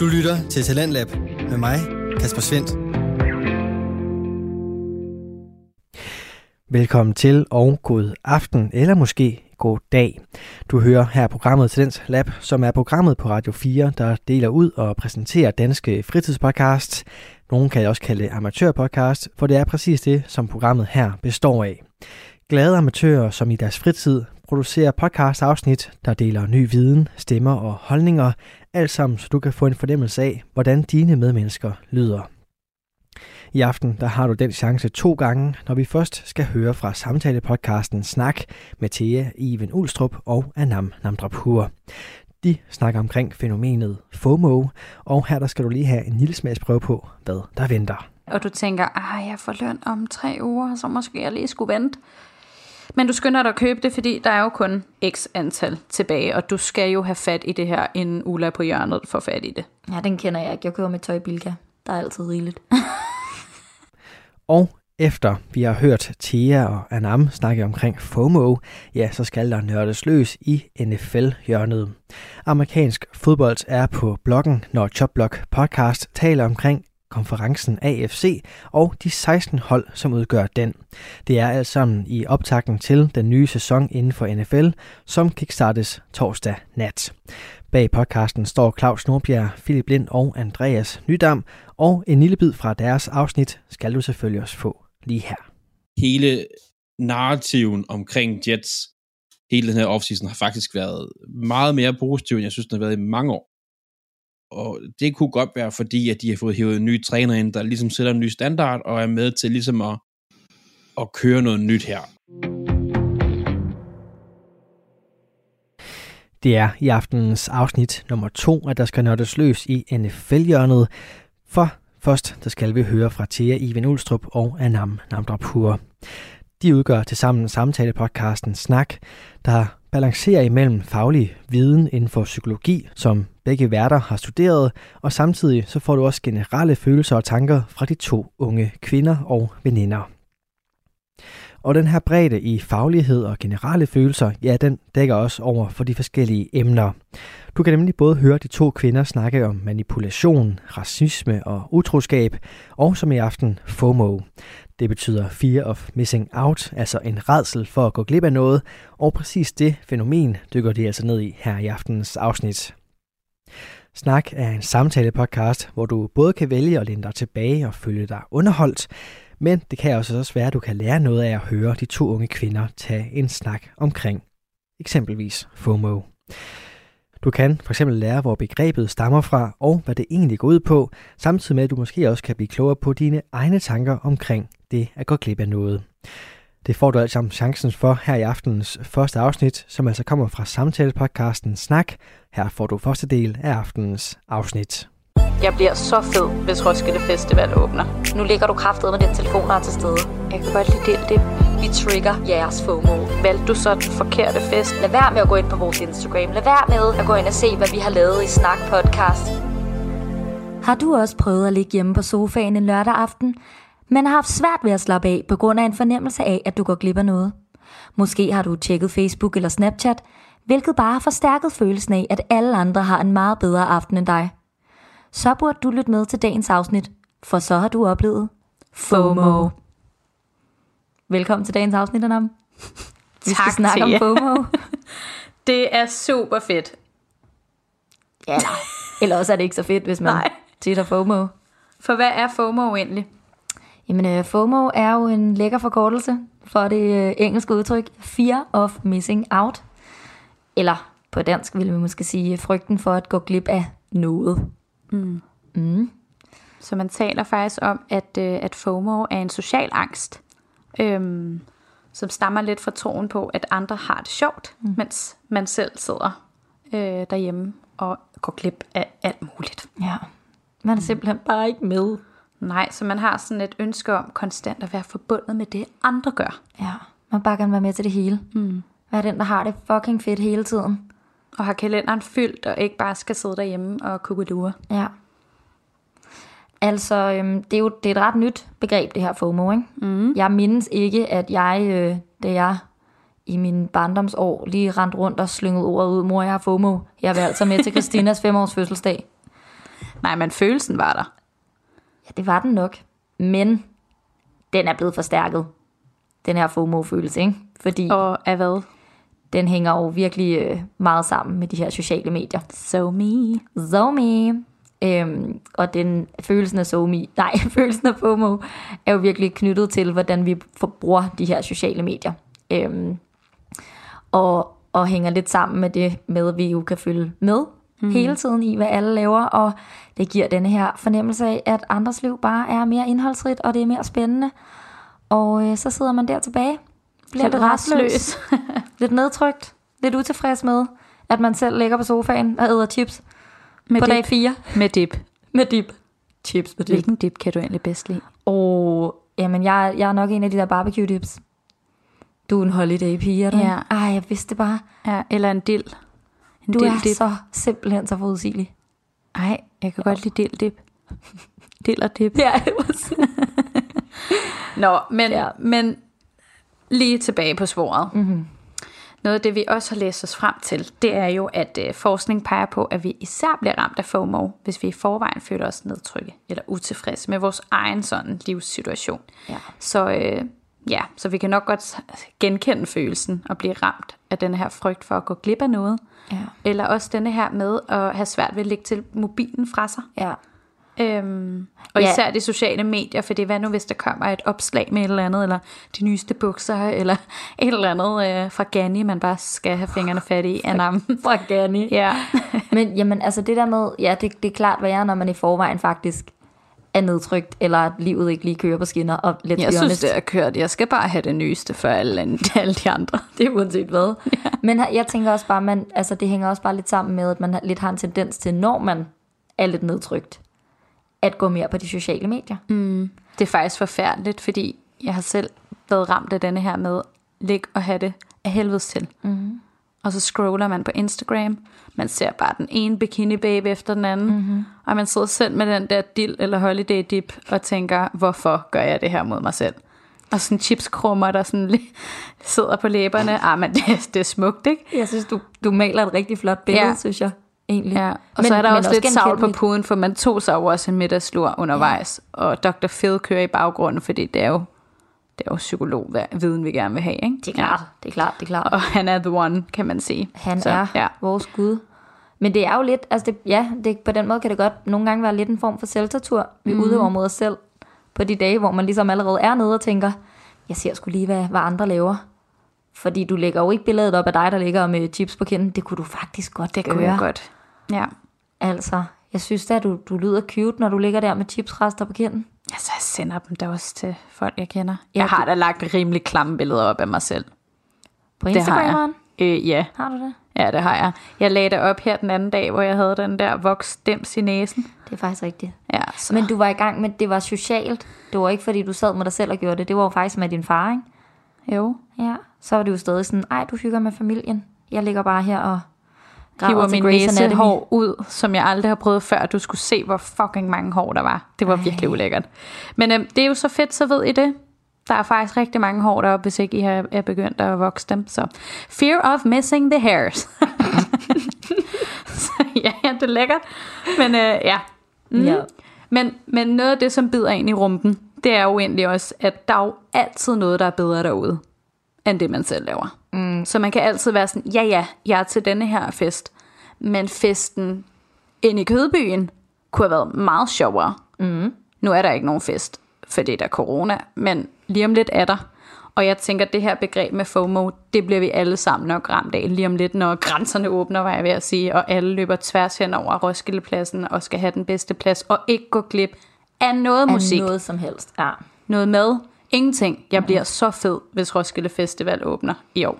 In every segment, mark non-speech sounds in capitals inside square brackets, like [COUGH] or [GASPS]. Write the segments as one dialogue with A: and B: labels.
A: Du lytter til Talentlab med mig, Kasper Svendt.
B: Velkommen til og god aften, eller måske god dag. Du hører her programmet Talents Lab, som er programmet på Radio 4, der deler ud og præsenterer danske fritidspodcasts. Nogle kan også kalde det amatørpodcast, for det er præcis det, som programmet her består af. Glade amatører, som i deres fritid producerer podcast-afsnit, der deler ny viden, stemmer og holdninger, alt sammen så du kan få en fornemmelse af, hvordan dine medmennesker lyder. I aften der har du den chance to gange, når vi først skal høre fra samtalepodcasten Snak med Thea Iven Ulstrup og Anam Namdrapur. De snakker omkring fænomenet FOMO, og her der skal du lige have en lille smagsprøve på, hvad der venter.
C: Og du tænker, at jeg får løn om tre uger, så måske jeg lige skulle vente. Men du skynder dig at købe det, fordi der er jo kun x antal tilbage, og du skal jo have fat i det her, inden Ulla på hjørnet får fat i det.
D: Ja, den kender jeg ikke. Jeg køber med tøj i Bilka. Der er altid rigeligt. [LAUGHS]
B: Og efter vi har hørt Thea og Anam snakke omkring FOMO, ja, så skal der nørdes løs i NFL-hjørnet. Amerikansk fodbold er på bloggen, når Chopblock podcast taler omkring konferencen AFC og de 16 hold, som udgør den. Det er alt sammen i optakten til den nye sæson inden for NFL, som kickstartes torsdag nat. Bag podcasten står Claus Nordbjerg, Philip Lind og Andreas Nydam, og en lille bid fra deres afsnit skal du selvfølgelig også få lige her.
E: Hele narrativen omkring Jets, hele den her offseason har faktisk været meget mere positiv, end jeg synes, den har været i mange år. Og det kunne godt være, fordi at de har fået hævet en ny træner ind, der ligesom sætter en ny standard og er med til ligesom at, at køre noget nyt her.
B: Det er i aftenens afsnit nummer to, at der skal nørdes løs i NFL-hjørnet. For først, der skal vi høre fra Thea Iven Ulstrup og Anam Namdrapur. De udgør til sammen samtalepodcasten Snak, der balancerer imellem faglig viden inden for psykologi, som begge værter har studeret, og samtidig så får du også generelle følelser og tanker fra de to unge kvinder og veninder. Og den her bredde i faglighed og generelle følelser, ja, den dækker også over for de forskellige emner. Du kan nemlig både høre de to kvinder snakke om manipulation, racisme og utroskab, og som i aften FOMO. Det betyder fear of missing out, altså en redsel for at gå glip af noget, og præcis det fænomen dykker de altså ned i her i aftenens afsnit. Snak er en samtale-podcast, hvor du både kan vælge at læne dig tilbage og føle dig underholdt, men det kan også også være, at du kan lære noget af at høre de to unge kvinder tage en snak omkring eksempelvis FOMO. Du kan for eksempel lære, hvor begrebet stammer fra, og hvad det egentlig går ud på, samtidig med at du måske også kan blive klogere på dine egne tanker omkring det at gå glip af noget. Det får du altså sammen chancen for her i aftenens første afsnit, som altså kommer fra samtalepodcasten Snak. Her får du første del af aftenens afsnit.
C: Jeg bliver så fed, hvis Roskilde Festival åbner.
D: Nu ligger du kraftet med den telefon, der er til stede.
C: Jeg kan godt lide det. det. Vi trigger jeres FOMO. Valgte du så den forkerte fest?
D: Lad være med at gå ind på vores Instagram. Lad være med at gå ind og se, hvad vi har lavet i Snak Podcast. Har du også prøvet at ligge hjemme på sofaen en lørdag aften, men har haft svært ved at slappe af på grund af en fornemmelse af, at du går glip af noget? Måske har du tjekket Facebook eller Snapchat, hvilket bare har forstærket følelsen af, at alle andre har en meget bedre aften end dig. Så burde du lytte med til dagens afsnit, for så har du oplevet FOMO. Velkommen til dagens afsnit, Anam. [LAUGHS] Vi skal
C: Tak
D: snakke
C: til
D: om FOMO. [LAUGHS]
C: Det er super fedt.
D: ja, eller, eller også er det ikke så fedt, hvis man
C: Nej.
D: tit har FOMO.
C: For hvad er FOMO egentlig?
D: Jamen, øh, FOMO er jo en lækker forkortelse for det øh, engelske udtryk Fear of Missing Out. Eller på dansk vil vi måske sige frygten for at gå glip af noget.
C: Så man taler faktisk om, at, øh, at FOMO er en social angst, øhm, som stammer lidt fra troen på, at andre har det sjovt, mm. mens man selv sidder øh, derhjemme og går glip af alt muligt.
D: Ja, man er simpelthen bare ikke med.
C: Nej, så man har sådan et ønske om konstant at være forbundet med det, andre gør.
D: Ja, man bare gerne være med til det hele. Mm. Være den, der har det fucking fedt hele tiden.
C: Og har kalenderen fyldt, og ikke bare skal sidde derhjemme og kukkelure.
D: Ja. Altså, øhm, det er jo det er et ret nyt begreb, det her FOMO, ikke? Mm. Jeg mindes ikke, at jeg, øh, da jeg i min barndomsår lige rent rundt og slyngede ordet ud, mor, jeg har FOMO. Jeg vil altså med til Christinas [LAUGHS] femårs fødselsdag.
C: Nej, men følelsen var der.
D: Ja, det var den nok. Men den er blevet forstærket. Den her FOMO-følelse, ikke? Fordi
C: Og af hvad?
D: den hænger jo virkelig øh, meget sammen med de her sociale medier.
C: So me.
D: Zomi. Øhm, og den følelsen af Zomi, [LAUGHS] nej, følelsen af FOMO, er jo virkelig knyttet til, hvordan vi forbruger de her sociale medier. Øhm, og, og hænger lidt sammen med det med, at vi jo kan følge med mm. hele tiden i, hvad alle laver, og det giver denne her fornemmelse af, at andres liv bare er mere indholdsrigt, og det er mere spændende. Og øh, så sidder man der tilbage, bliver lidt rastløs, [LAUGHS] lidt nedtrykt, lidt utilfreds med, at man selv ligger på sofaen og æder chips
C: Med
D: på
C: dip.
D: dag 4
C: Med dip. [LAUGHS]
D: med dip. Chips med dip.
C: Hvilken dip kan du egentlig bedst lide?
D: Og jamen, jeg, jeg er nok en af de der barbecue dips. Du er en holiday pige, er du?
C: Ja.
D: Ej, jeg vidste det bare.
C: Ja, eller en dild.
D: Du er
C: dilldip.
D: så simpelthen så forudsigelig.
C: Ej, jeg kan godt lide dilddip. [LAUGHS] Dild og dip.
D: Ja, [LAUGHS]
C: Nå, men,
D: Ja.
C: men lige tilbage på sporet.
D: mm-hmm.
C: Noget af det, vi også har læst os frem til, det er jo, at øh, forskning peger på, at vi især bliver ramt af FOMO, hvis vi i forvejen føler os nedtrykket eller utilfredse med vores egen sådan livssituation.
D: Ja.
C: Så øh, ja, så vi kan nok godt genkende følelsen og blive ramt af den her frygt for at gå glip af noget.
D: Ja.
C: Eller også denne her med at have svært ved at lægge til mobilen fra sig.
D: ja.
C: Øhm, og
D: Ja.
C: især de sociale medier, for det hvad nu, hvis der kommer et opslag med et eller andet, eller de nyeste bukser, eller et eller andet øh, fra Ganni, man bare skal have fingrene fat i. Anam.
D: Fra Gani.
C: ja.
D: Men jamen, altså det der med, ja, det, det er klart værre, når man i forvejen faktisk er nedtrykt, eller at livet ikke lige kører på skinner, og let's
C: Jeg synes, det er kørt. Jeg skal bare have det nyeste for alle, [LAUGHS] alle de andre.
D: det er uanset hvad. [LAUGHS] Ja. Men jeg tænker også bare, man, altså det hænger også bare lidt sammen med, at man har- lidt har en tendens til, når man er lidt nedtrykt, at gå mere på de sociale medier.
C: Mm. Det er faktisk forfærdeligt, fordi jeg har selv været ramt af denne her med ligge og have det af helvedes til.
D: Mm-hmm.
C: Og så scroller man på Instagram. Man ser bare den ene bikini babe efter den anden. Mm-hmm. Og man sidder selv med den der dill eller holiday dip og tænker, hvorfor gør jeg det her mod mig selv? Og sådan chipskrummer, der sådan [LAUGHS] sidder på læberne. Ah, men det, [LAUGHS] det er smukt, ikke?
D: Jeg synes, du, du maler et rigtig flot billede,
C: Ja.
D: synes jeg egentlig.
C: Ja. Og men, så er der
D: men
C: også, lidt savl på puden, for man tog sig jo også en middagslur undervejs. Ja. Og Dr. Phil kører i baggrunden, fordi det er jo, det er jo psykologviden, vi gerne vil have, ikke?
D: Det er klart, det er klart, det er klart.
C: Og han er the one, kan man sige.
D: Han
C: Så,
D: er
C: Ja.
D: vores Gud. Men det er jo lidt, altså det, ja, det, på den måde kan det godt nogle gange være lidt en form for selvtortur. Vi mm. udøver mod os selv på de dage, hvor man ligesom allerede er nede og tænker, jeg ser sgu lige, hvad, hvad andre laver. Fordi du lægger jo ikke billedet op af dig, der ligger med chips på kinden. Det kunne du faktisk godt
C: Det
D: gøre.
C: kunne jeg godt. Ja.
D: Altså, jeg synes da, du, du lyder cute, når du ligger der med chipsrester på kinden.
C: Altså, jeg sender dem da også til folk, jeg kender. Jeg har da lagt rimelig klamme billeder op af mig selv.
D: På. Instagrameren?
C: Øh, ja.
D: Har du det?
C: ja, det har jeg. Jeg lagde det op her den anden dag, hvor jeg havde den der voksdims i næsen.
D: Det er faktisk rigtigt.
C: Ja, så.
D: Men du var i gang med, det var socialt. Det var ikke, fordi du sad med dig selv og gjorde det. Det var jo faktisk med din far, ikke?
C: jo.
D: Ja, så var det jo stadig sådan, ej, du hygger med familien. Jeg ligger bare her og
C: hiver min
D: Anatomy.
C: næsehår ud, som jeg aldrig har prøvet før. Du skulle se, hvor fucking mange hår der var. Det var
D: Ej.
C: virkelig ulækkert. Men øhm, det er jo så fedt, så ved I det. Der er faktisk rigtig mange hår deroppe, hvis ikke I har, er begyndt at vokse dem. Så fear of missing the hairs. [LAUGHS] så ja, ja, det er lækkert. Men øh, ja. Mm.
D: Ja.
C: Men, men noget af det, som bider ind i rumpen, det er jo egentlig også, at der er jo altid noget, der er bedre derude, end det man selv laver. Mm. Så man kan altid være sådan, ja ja, jeg er til denne her fest. Men festen ind i Kødbyen kunne have været meget sjovere. Mm. Nu er der ikke nogen fest, fordi der er corona, men lige om lidt er der. Og jeg tænker, at det her begreb med FOMO, det bliver vi alle sammen nok ramt af lige om lidt, når grænserne åbner, var jeg ved at sige, og alle løber tværs hen over Roskildepladsen og skal have den bedste plads, og ikke gå glip af noget
D: Af
C: musik,
D: noget som helst. Ja.
C: noget mad, ingenting. Jeg bliver så fed, hvis Roskilde Festival åbner i år.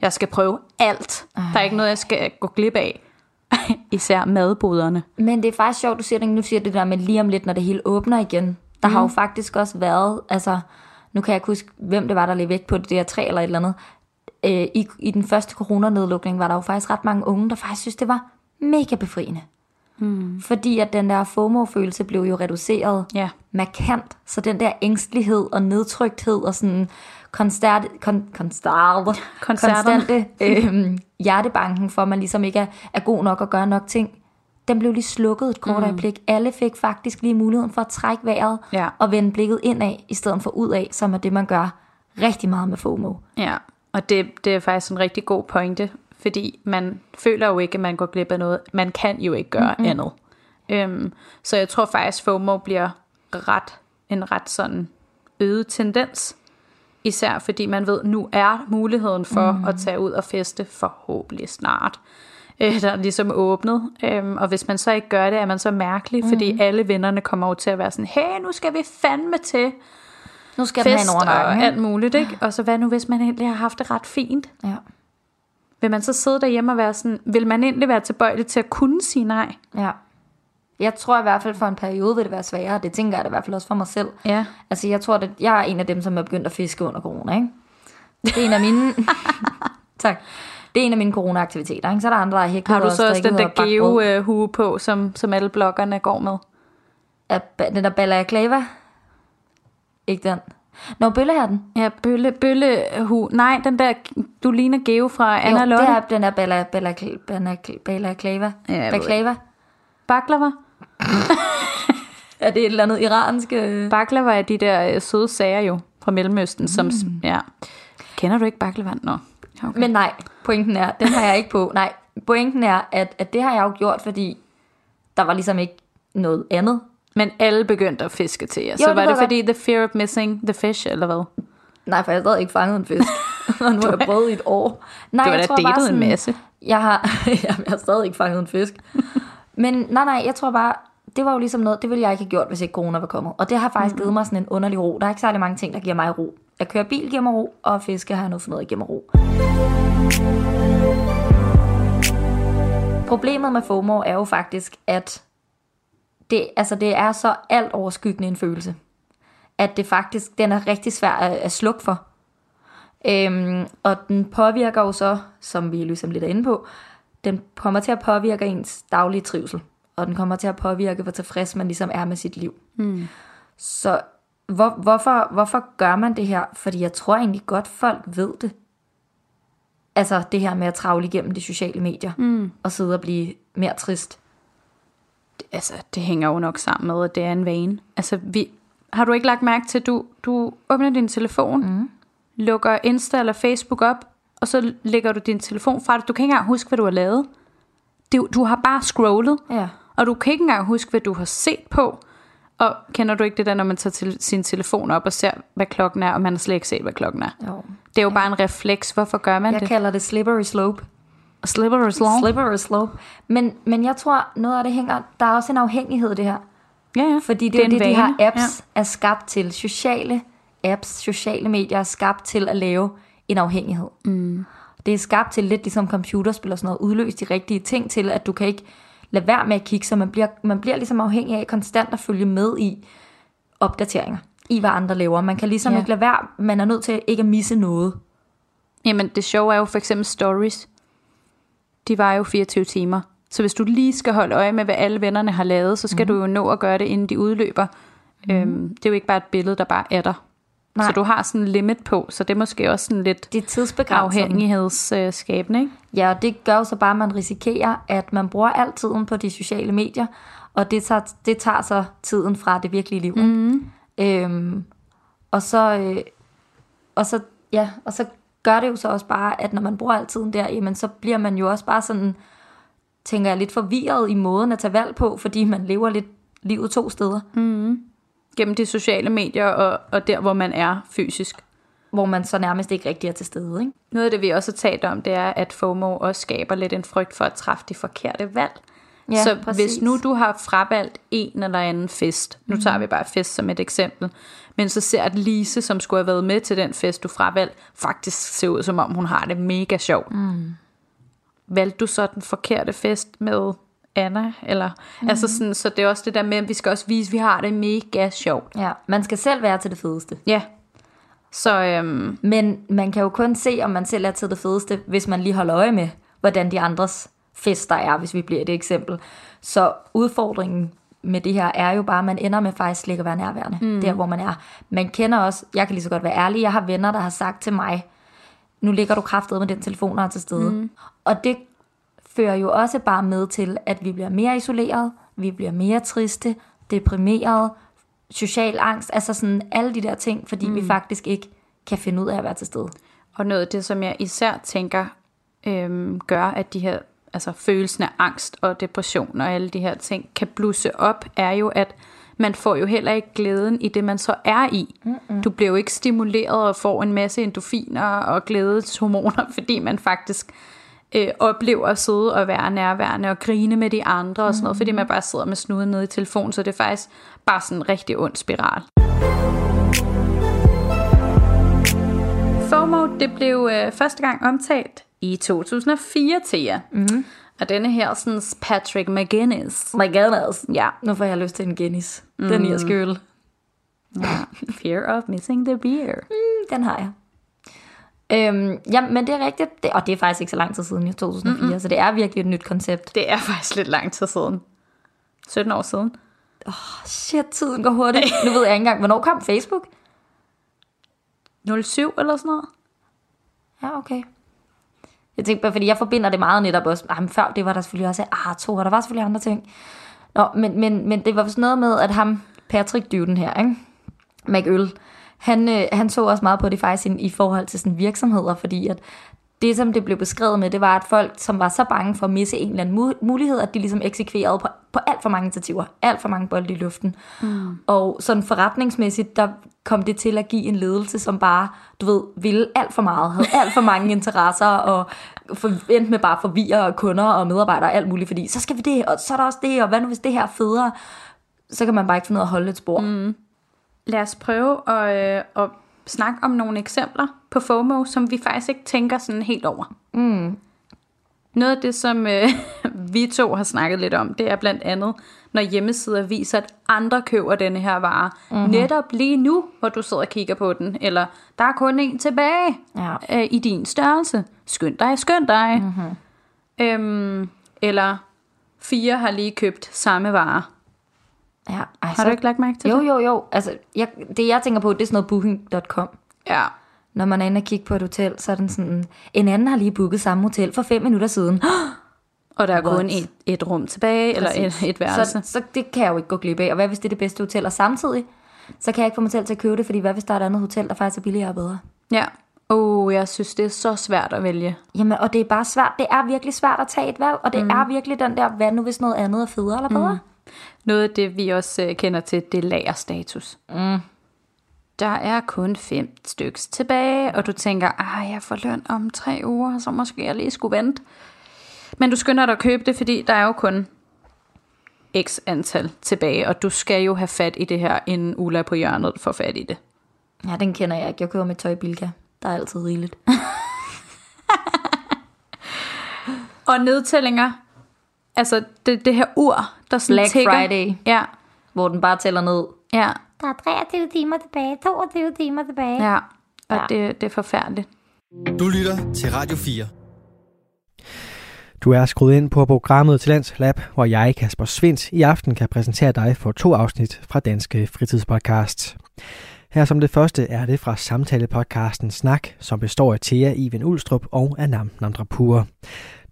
C: Jeg skal prøve alt. Der er ikke noget, jeg skal gå glip af. [LAUGHS] Især madboderne.
D: Men det er faktisk sjovt, du siger det, nu siger det der med lige om lidt, når det hele åbner igen. Der mm. har jo faktisk også været, altså, nu kan jeg ikke huske, hvem det var, der levede væk på det der træ eller et eller andet. Øh, i, I den første coronanedlukning var der jo faktisk ret mange unge, der faktisk synes, det var mega befriende. Mm. Fordi at den der FOMO-følelse blev jo reduceret
C: Ja.
D: markant. Så den der ængstelighed og nedtrykthed og sådan konstant, kon, konstant, [LAUGHS] konstante [LAUGHS] øhm, hjertebanken for, at man ligesom ikke er, er god nok og gør nok ting, den blev lige slukket et kort mm. øjeblik. Alle fik faktisk lige muligheden for at trække vejret
C: Ja.
D: og vende blikket indad, i stedet for udad, som er det, man gør rigtig meget med FOMO.
C: Ja, og det, det er faktisk en rigtig god pointe, fordi man føler jo ikke, at man går glip af noget. Man kan jo ikke gøre mm-hmm. andet. Øhm, så jeg tror faktisk, FOMO bliver ret en ret sådan øget tendens. Især fordi man ved, nu er muligheden for mm. at tage ud og feste forhåbentlig snart. Øh, der er ligesom åbnet. Øhm, og hvis man så ikke gør det, er man så mærkelig, mm. fordi alle vennerne kommer over til at være sådan, hey, nu skal vi fandme til
D: Nu skal
C: fest
D: en
C: og alt muligt, ikke? Og så hvad nu, hvis man egentlig har haft det ret fint?
D: Ja.
C: Vil man så sidde derhjemme og være sådan, vil man egentlig være tilbøjelig til at kunne sige nej?
D: ja. Jeg tror i hvert fald for en periode vil det være sværere. Det tænker jeg da i hvert fald også for mig selv.
C: Ja.
D: Altså jeg tror, at jeg er en af dem, som er begyndt at fiske under corona, ikke? Det er en af mine... [LAUGHS] tak. Det er en af mine corona-aktiviteter, ikke? Så er der andre, der har hæklet
C: Har du
D: og
C: så også
D: strikket
C: den der
D: og
C: geo-hue på, som, som alle bloggerne går med?
D: Er ba- Den der balaclava? Ikke den. Nå, bøllehatten.
C: Ja, bølle, bøllehue. Nej, den der, du ligner Geo fra Anna
D: jo,
C: Lotte.
D: det er den der bala, bala, bala, balaclava.
C: Ja, jeg ved
D: Baklava.
C: Baklava. [LAUGHS]
D: Er det et eller andet iransk? øh?
C: Baklava er de der øh, søde sager jo fra Mellemøsten, mm. som, ja. Kender du ikke baklava? Nå. Okay.
D: Men nej, pointen er, den har jeg ikke på. Nej, pointen er, at, at det har jeg jo gjort, fordi der var ligesom ikke noget andet.
C: Men alle begyndte at fiske til jer.
D: Jo,
C: så
D: det
C: var det
D: jeg
C: fordi the fear of missing the fish, eller hvad?
D: Nej, for jeg har stadig ikke fanget en fisk. [LAUGHS] og nu har jeg prøvet i et år. Nej,
C: Du har
D: jeg
C: da
D: tror bare
C: datet en masse.
D: Jeg har, [LAUGHS] jeg har stadig ikke fanget en fisk. [LAUGHS] Men nej, nej, jeg tror bare, det var jo ligesom noget, det ville jeg ikke have gjort, hvis ikke corona var kommet. Og det har faktisk mm. givet mig sådan en underlig ro. Der er ikke særlig mange ting, der giver mig ro. At køre bil giver mig ro, og fiske har jeg nu fundet af giver mig ro. Problemet med FOMO er jo faktisk, at det, altså det er så alt overskyggende en følelse, at det faktisk, den er rigtig svær at, at slukke for. Øhm, og den påvirker jo så, som vi ligesom lidt er inde på, den kommer til at påvirke ens daglige trivsel, og den kommer til at påvirke, hvor tilfreds man ligesom er med sit liv. Mm. Så hvor, hvorfor, hvorfor gør man det her? Fordi jeg tror egentlig godt, folk ved det. Altså det her med at travle igennem de sociale medier, mm. og sidde og blive mere trist.
C: Altså, det hænger jo nok sammen med, at det er en vane. Altså, vi, har du ikke lagt mærke til, at du, du åbner din telefon, mm. lukker Insta eller Facebook op, og så lægger du din telefon fra dig. Du kan ikke engang huske, hvad du har lavet. Du, du har bare scrollet,
D: Ja.
C: og du kan ikke engang huske, hvad du har set på. Og kender du ikke det der, når man tager til, sin telefon op og ser, hvad klokken er, og man har slet ikke set, hvad klokken er?
D: Jo.
C: Det er jo bare en refleks. Hvorfor gør man
D: Jeg
C: det?
D: kalder det slippery slope.
C: Slippery slope.
D: Slippery slope. Men, men jeg tror, noget af det hænger... Der er også en afhængighed i det her.
C: Ja, ja.
D: Fordi det, er
C: en
D: det, de her apps ja. er skabt til. Sociale apps, sociale medier er skabt til at lave en afhængighed. Mm. Det er skabt til lidt ligesom computerspil og sådan noget, udløse de rigtige ting til, at du kan ikke lade være med at kigge, så man bliver, man bliver ligesom afhængig af konstant at følge med i opdateringer, i hvad andre laver. Man kan ligesom
C: ja.
D: ikke lade være, man er nødt til ikke at misse noget.
C: Jamen, det sjove er jo for eksempel stories. De var jo 24 timer. Så hvis du lige skal holde øje med, hvad alle vennerne har lavet, så skal mm. du jo nå at gøre det, inden de udløber. Mm. Øhm, det er jo ikke bare et billede, der bare er der.
D: Nej.
C: Så du har sådan en limit på, så det er måske også sådan lidt
D: Det tidsbegrænset.
C: afhængighedsskabende, ikke?
D: Ja, og det gør jo så bare, at man risikerer, at man bruger al tiden på de sociale medier, og det tager, det tager så tiden fra det virkelige liv. Mm. Øhm, og så, øh, og så, ja, og så gør det jo så også bare, at når man bruger al tiden der, jamen så bliver man jo også bare sådan, tænker jeg, lidt forvirret i måden at tage valg på, fordi man lever lidt livet to steder, mm.
C: Gennem de sociale medier og, og der, hvor man er fysisk.
D: hvor man så nærmest ikke rigtig er til stede. Ikke?
C: Noget af det, vi også har talt om, det er, at FOMO også skaber lidt en frygt for at træffe de forkerte valg.
D: Ja,
C: så
D: præcis.
C: hvis nu du har fravalgt en eller anden fest, nu tager vi bare fest som et eksempel, men så ser at Lise, som skulle have været med til den fest, du fravalgte, faktisk ser ud som om, hun har det mega sjovt. Mm. Valgte du så den forkerte fest med Anna? Eller, mm. altså sådan, så det er også det der med, at vi skal også vise, at vi har det mega sjovt.
D: Ja, man skal selv være til det fedeste.
C: Ja. Så øhm,
D: Men man kan jo kun se, om man selv er til det fedeste, hvis man lige holder øje med, hvordan de andres fester er, hvis vi bliver et eksempel. Så udfordringen med det her er jo bare, at man ender med faktisk slet ikke at være nærværende, mm. der hvor man er. Man kender også, jeg kan lige så godt være ærlig, jeg har venner, der har sagt til mig, nu ligger du kraftet med den telefon, der er til stede. Mm. Og det fører jo også bare med til, at vi bliver mere isoleret, vi bliver mere triste, deprimeret, social angst, altså sådan alle de der ting, fordi mm. vi faktisk ikke kan finde ud af at være til stede.
C: Og noget af det, som jeg især tænker, øhm, gør, at de her, altså følelsen af angst og depression og alle de her ting, kan blusse op, er jo, at man får jo heller ikke glæden i det, man så er i. Mm-mm. Du bliver jo ikke stimuleret og får en masse endorfiner og glædeshormoner, [LAUGHS] fordi man faktisk øh, oplever at sidde og være nærværende og grine med de andre og sådan noget, fordi man bare sidder med snuden nede i telefonen, så det er faktisk bare sådan en rigtig ond spiral. FOMO, det blev øh, første gang omtalt i 2004 til jer. Mm. Og denne her, sådan Patrick McGinnis.
D: McGinnis.
C: Ja.
D: Nu får jeg lyst til en Guinness. Mm. Den irske øl.
C: ja. Fear of missing the beer.
D: Mm, den har jeg. Øhm, ja, men det er rigtigt. Det, og det er faktisk ikke så lang tid siden, i 2004, mm-hmm. så det er virkelig et nyt koncept.
C: Det er faktisk lidt lang tid siden. 17 år siden.
D: Oh, shit, tiden går hurtigt. [LAUGHS] nu ved jeg ikke engang, hvornår kom Facebook?
C: 07 eller sådan noget.
D: Ja, okay. Jeg tænkte bare, fordi jeg forbinder det meget netop også. Ah, men før det var der selvfølgelig også Arto, og der var selvfølgelig andre ting. Nå, men, men, men det var sådan noget med, at ham, Patrick Dyden her, ikke? McØl, han, øh, han så også meget på det faktisk i, i forhold til sådan virksomheder, fordi at det, som det blev beskrevet med, det var, at folk, som var så bange for at misse en eller anden mulighed, at de ligesom eksekverede på, på alt for mange initiativer, alt for mange bolde i luften. Mm. Og sådan forretningsmæssigt, der kom det til at give en ledelse, som bare, du ved, ville alt for meget, havde alt for mange interesser, og endte med bare forvirre kunder og medarbejdere og alt muligt, fordi så skal vi det, og så er der også det, og hvad nu hvis det her er federe? Så kan man bare ikke finde ud af at holde et spor. Mm.
C: Lad os prøve at, øh, at snakke om nogle eksempler på FOMO, som vi faktisk ikke tænker sådan helt over. Mm. Noget af det, som øh, [LAUGHS] vi to har snakket lidt om, det er blandt andet, når hjemmesider viser, at andre køber denne her vare. Mm-hmm. Netop lige nu, hvor du sidder og kigger på den. Eller, der er kun en tilbage ja. øh, i din størrelse. Skynd dig, skynd dig. Mm-hmm. Øhm, eller, fire har lige købt samme vare.
D: Ja,
C: ej, har du ikke lagt mærke til
D: jo,
C: det?
D: Jo, jo, jo. Altså, jeg, det jeg tænker på, det er sådan noget booking.com.
C: Ja.
D: Når man er inde og kigge på et hotel, så er den sådan, en anden har lige booket samme hotel for fem minutter siden. [GASPS]
C: Og der er What? kun et, et rum tilbage, Præcis. eller et, et værelse.
D: Så, så det kan jeg jo ikke gå glip af. Og hvad hvis det er det bedste hotel? Og samtidig, så kan jeg ikke få mig selv til at købe det, fordi hvad hvis der er et andet hotel, der faktisk er billigere og bedre?
C: Ja. Oh, jeg synes, det er så svært at vælge.
D: Jamen, og det er bare svært. Det er virkelig svært at tage et valg, og det mm. er virkelig den der, hvad nu hvis noget andet er federe eller bedre? Mm.
C: Noget af det, vi også øh, kender til, det er lagerstatus. Mm. Der er kun fem stykker tilbage, og du tænker, ah, jeg får løn om tre uger, så måske jeg lige skulle vente. Men du skynder dig at købe det, fordi der er jo kun x antal tilbage, og du skal jo have fat i det her, inden Ulla på hjørnet får fat i det.
D: Ja, den kender jeg ikke. Jeg køber med tøj i Bilka. Der er altid rigeligt. [LAUGHS]
C: og nedtællinger altså det, det her ur, der sådan
D: Black
C: tigger.
D: Friday.
C: Ja.
D: Hvor den bare tæller ned.
C: Ja.
D: Der er 23 timer tilbage, 22 timer tilbage.
C: Ja, og ja. Det, det er forfærdeligt.
A: Du lytter til Radio 4.
B: Du er skruet ind på programmet Talents Lab, hvor jeg, Kasper Svindt, i aften kan præsentere dig for to afsnit fra Danske Fritidspodcast. Her som det første er det fra samtalepodcasten Snak, som består af Thea Iven Ulstrup og Anam Nandrapur.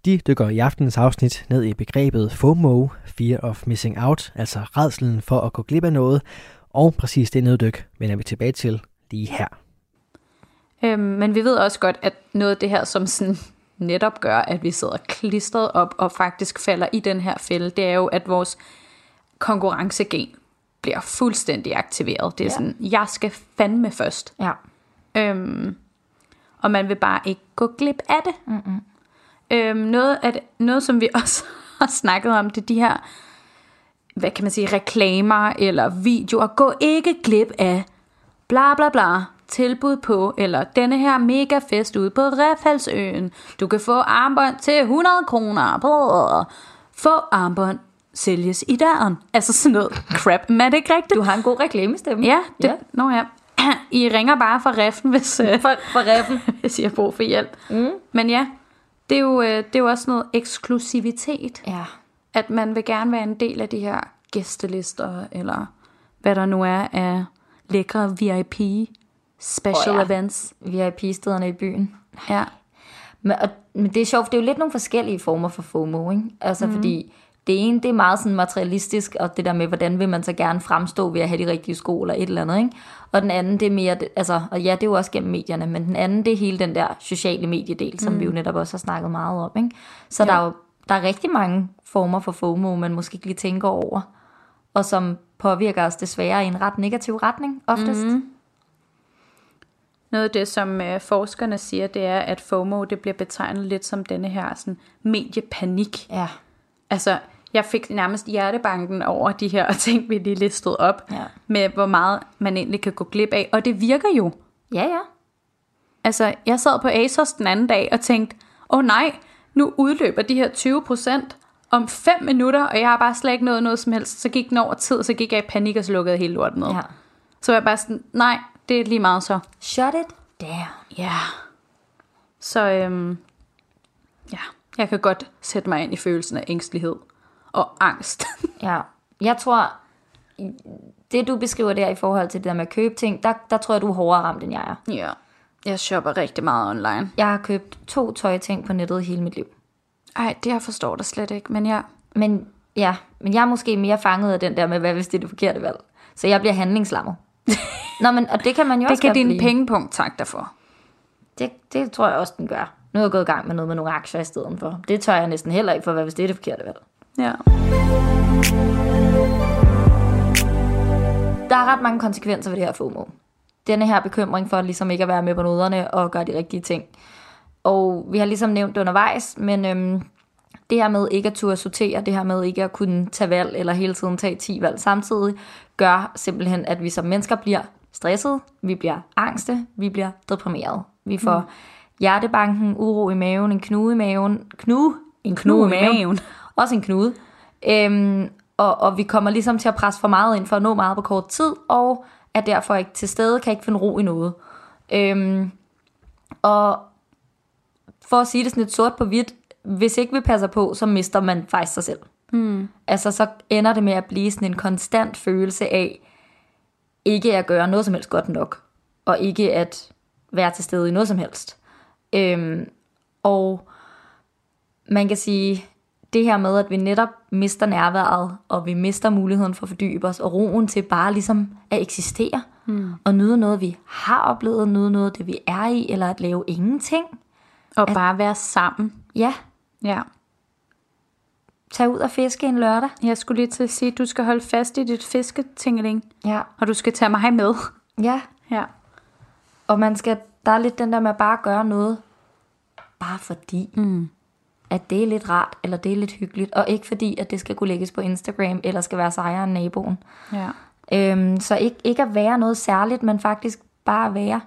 B: De dykker i aftenens afsnit ned i begrebet FOMO, Fear of Missing Out, altså redselen for at gå glip af noget, og præcis det neddyk vender vi tilbage til lige her.
C: Øhm, men vi ved også godt, at noget af det her, som sådan netop gør, at vi sidder klistret op og faktisk falder i den her fælde, det er jo, at vores konkurrencegen bliver fuldstændig aktiveret. Det er ja. sådan, jeg skal fandme først.
D: Ja.
C: Øhm, og man vil bare ikke gå glip af det. Mm-mm. Øhm, noget, at, noget, som vi [LAUGHS] også har snakket om, det er de her, hvad kan man sige, reklamer eller videoer. Gå ikke glip af bla bla bla tilbud på, eller denne her mega fest ude på Refaldsøen. Du kan få armbånd til 100 kroner. Få armbånd sælges i døren. Altså sådan noget crap, men er det ikke rigtigt?
D: Du har en god reklamestemme.
C: Ja, det, ja. Nå ja. [CLEARS THROAT] I ringer bare fra reffen, hvis,
D: øh, for, for reffen. [LAUGHS]
C: hvis I har brug for hjælp. Mm. Men ja, det er, jo, øh, det er jo også noget eksklusivitet.
D: Ja.
C: At man vil gerne være en del af de her gæstelister, eller hvad der nu er af lækre VIP special oh ja. events.
D: VIP-stederne i byen.
C: Ja.
D: Men, og, men det er sjovt, det er jo lidt nogle forskellige former for FOMO, ikke? Altså mm. fordi det ene, det er meget sådan materialistisk, og det der med, hvordan vil man så gerne fremstå ved at have de rigtige sko eller et eller andet, ikke? Og den anden, det er mere, altså, og ja, det er jo også gennem medierne, men den anden, det er hele den der sociale mediedel, som mm. vi jo netop også har snakket meget om, ikke? Så ja. der er jo der er rigtig mange former for FOMO, man måske ikke lige tænker over, og som påvirker os desværre i en ret negativ retning, oftest. Mm.
C: Noget af det, som øh, forskerne siger, det er, at FOMO det bliver betegnet lidt som denne her sådan, mediepanik.
D: Ja.
C: Altså, jeg fik nærmest hjertebanken over de her [LAUGHS] ting, vi lige listede op,
D: Ja.
C: med hvor meget man egentlig kan gå glip af. Og det virker jo.
D: Ja, ja.
C: Altså, jeg sad på ASOS den anden dag og tænkte, åh oh, nej, nu udløber de her 20% om 5 minutter, og jeg har bare slet ikke nået noget som helst. Så gik den over tid, så gik jeg i panik og slukkede hele lortet ned.
D: ja.
C: Så var jeg bare sådan, nej, det er lige meget så.
D: Shut it down.
C: Ja. Så øhm, ja, jeg kan godt sætte mig ind i følelsen af ængstelighed og angst. [LAUGHS]
D: Ja, jeg tror, det du beskriver der i forhold til det der med at købe ting, der, der tror jeg, du er hårdere ramt, end jeg er.
C: ja, jeg shopper rigtig meget online.
D: Jeg har købt to tøjting på nettet hele mit liv.
C: Ej, det jeg forstår det slet ikke, men ja.
D: Men ja, men jeg er måske mere fanget af den der med, hvad hvis det er det forkerte valg. Så jeg bliver handlingslammet. [LAUGHS] Nå, men og det kan man jo
C: Det
D: også
C: kan
D: godt
C: din pengepunkt takke dig for.
D: Det, det tror jeg også, den gør. Nu er jeg gået i gang med noget med nogle aktier i stedet for. Det tør jeg næsten heller ikke for, hvad hvis det er det forkerte valg.
C: Ja.
D: Der er ret mange konsekvenser ved det her FOMO. Denne her bekymring for ligesom ikke at være med på noderne og gøre de rigtige ting. Og vi har ligesom nævnt undervejs, men øhm, det her med ikke at turde sortere, det her med ikke at kunne tage valg eller hele tiden tage 10 valg samtidig, gør simpelthen, at vi som mennesker bliver stresset, vi bliver angste, vi bliver deprimeret. Vi får mm. hjertebanken, uro i maven, en knude i maven, knude, en knude, i maven, også en knude. Øhm, og, og vi kommer ligesom til at presse for meget ind for at nå meget på kort tid, og er derfor ikke til stede, kan ikke finde ro i noget. Øhm, og for at sige det sådan lidt sort på hvidt, hvis ikke vi passer på, så mister man faktisk sig selv. Mm. Altså så ender det med at blive sådan en konstant følelse af, ikke at gøre noget som helst godt nok, og ikke at være til stede i noget som helst. Øhm, og man kan sige, det her med, at vi netop mister nærværet, og vi mister muligheden for at fordybe os, og roen til bare ligesom at eksistere, mm. og nyde noget, vi har oplevet, nyde noget, det vi er i, eller at lave ingenting.
C: Og bare være sammen.
D: Ja,
C: Ja.
D: tag ud og fiske en lørdag.
C: Jeg skulle lige til at sige, at du skal holde fast i dit fisketingeling,
D: Ja.
C: og du skal tage mig med.
D: Ja,
C: Ja.
D: og man skal, der er lidt den der med at bare gøre noget, bare fordi, mm. At det er lidt rart, eller det er lidt hyggeligt, og ikke fordi, at det skal kunne lægges på Instagram, eller skal være sejere end naboen.
C: Ja.
D: Øhm, så ikke, ikke at være noget særligt, men faktisk bare at være.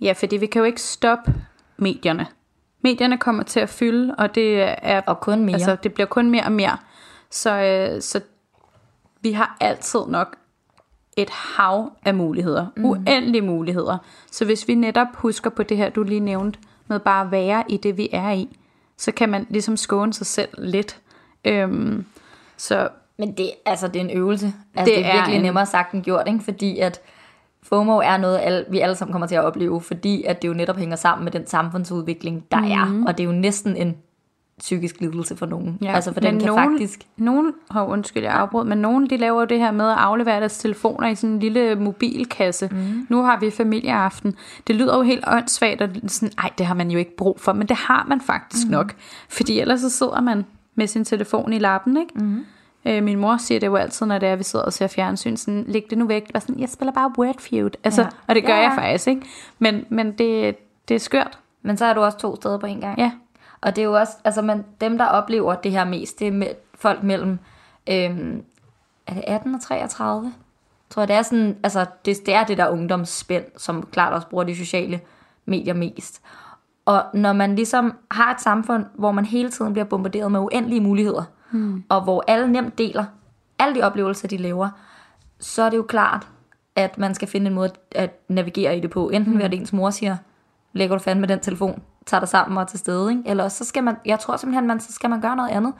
C: Ja, fordi vi kan jo ikke stoppe medierne. Medierne kommer til at fylde, og det er
D: Og kun mere.
C: Altså, det bliver kun mere og mere. Så, øh, så vi har altid nok et hav af muligheder. Mm. Uendelige muligheder. Så hvis vi netop husker på det her, du lige nævnte, med bare at være i det, vi er i, så kan man ligesom skåne sig selv lidt. Øhm, så
D: Men det, altså, det er en øvelse. Altså, det,
C: Det
D: er
C: er
D: virkelig
C: en-
D: nemmere sagt end gjort, ikke? fordi at FOMO er noget, alle, vi alle sammen kommer til at opleve, fordi at det jo netop hænger sammen med den samfundsudvikling, der mm. er. Og det er jo næsten en psykisk lidelse for nogen. Ja, altså for den kan
C: nogen,
D: faktisk...
C: Nogen, oh, undskyld, jeg afbrød, men nogen de laver jo det her med at aflevere deres telefoner i sådan en lille mobilkasse. Mm. Nu har vi familieaften. Det lyder jo helt åndssvagt, og sådan, ej, det har man jo ikke brug for, men det har man faktisk mm. nok. Fordi ellers så sidder man med sin telefon i lappen, ikke? Mm. Øh, min mor siger det jo altid, når det er, vi sidder og ser fjernsyn, sådan, læg det nu væk. Bare sådan, jeg spiller bare Wordfeud. Altså,
D: Ja.
C: Og det gør
D: ja.
C: jeg faktisk, ikke? Men, men det, det er skørt.
D: Men så er du også to steder på en gang.
C: Ja.
D: Og det er jo også, altså man, dem der oplever det her mest, det er med, folk mellem, øhm, er det 18 og 33? Tror jeg, det er sådan, altså det, det er det der ungdomsspænd, som klart også bruger de sociale medier mest. Og når man ligesom har et samfund, hvor man hele tiden bliver bombarderet med uendelige muligheder, hmm. og hvor alle nemt deler alle de oplevelser, de lever, så er det jo klart, at man skal finde en måde at navigere i det på. Enten ved at ens mor siger, lægger du fandme den telefon, tager dig sammen og er til stede, ikke? eller også så skal man, jeg tror simpelthen, man, så skal man gøre noget andet.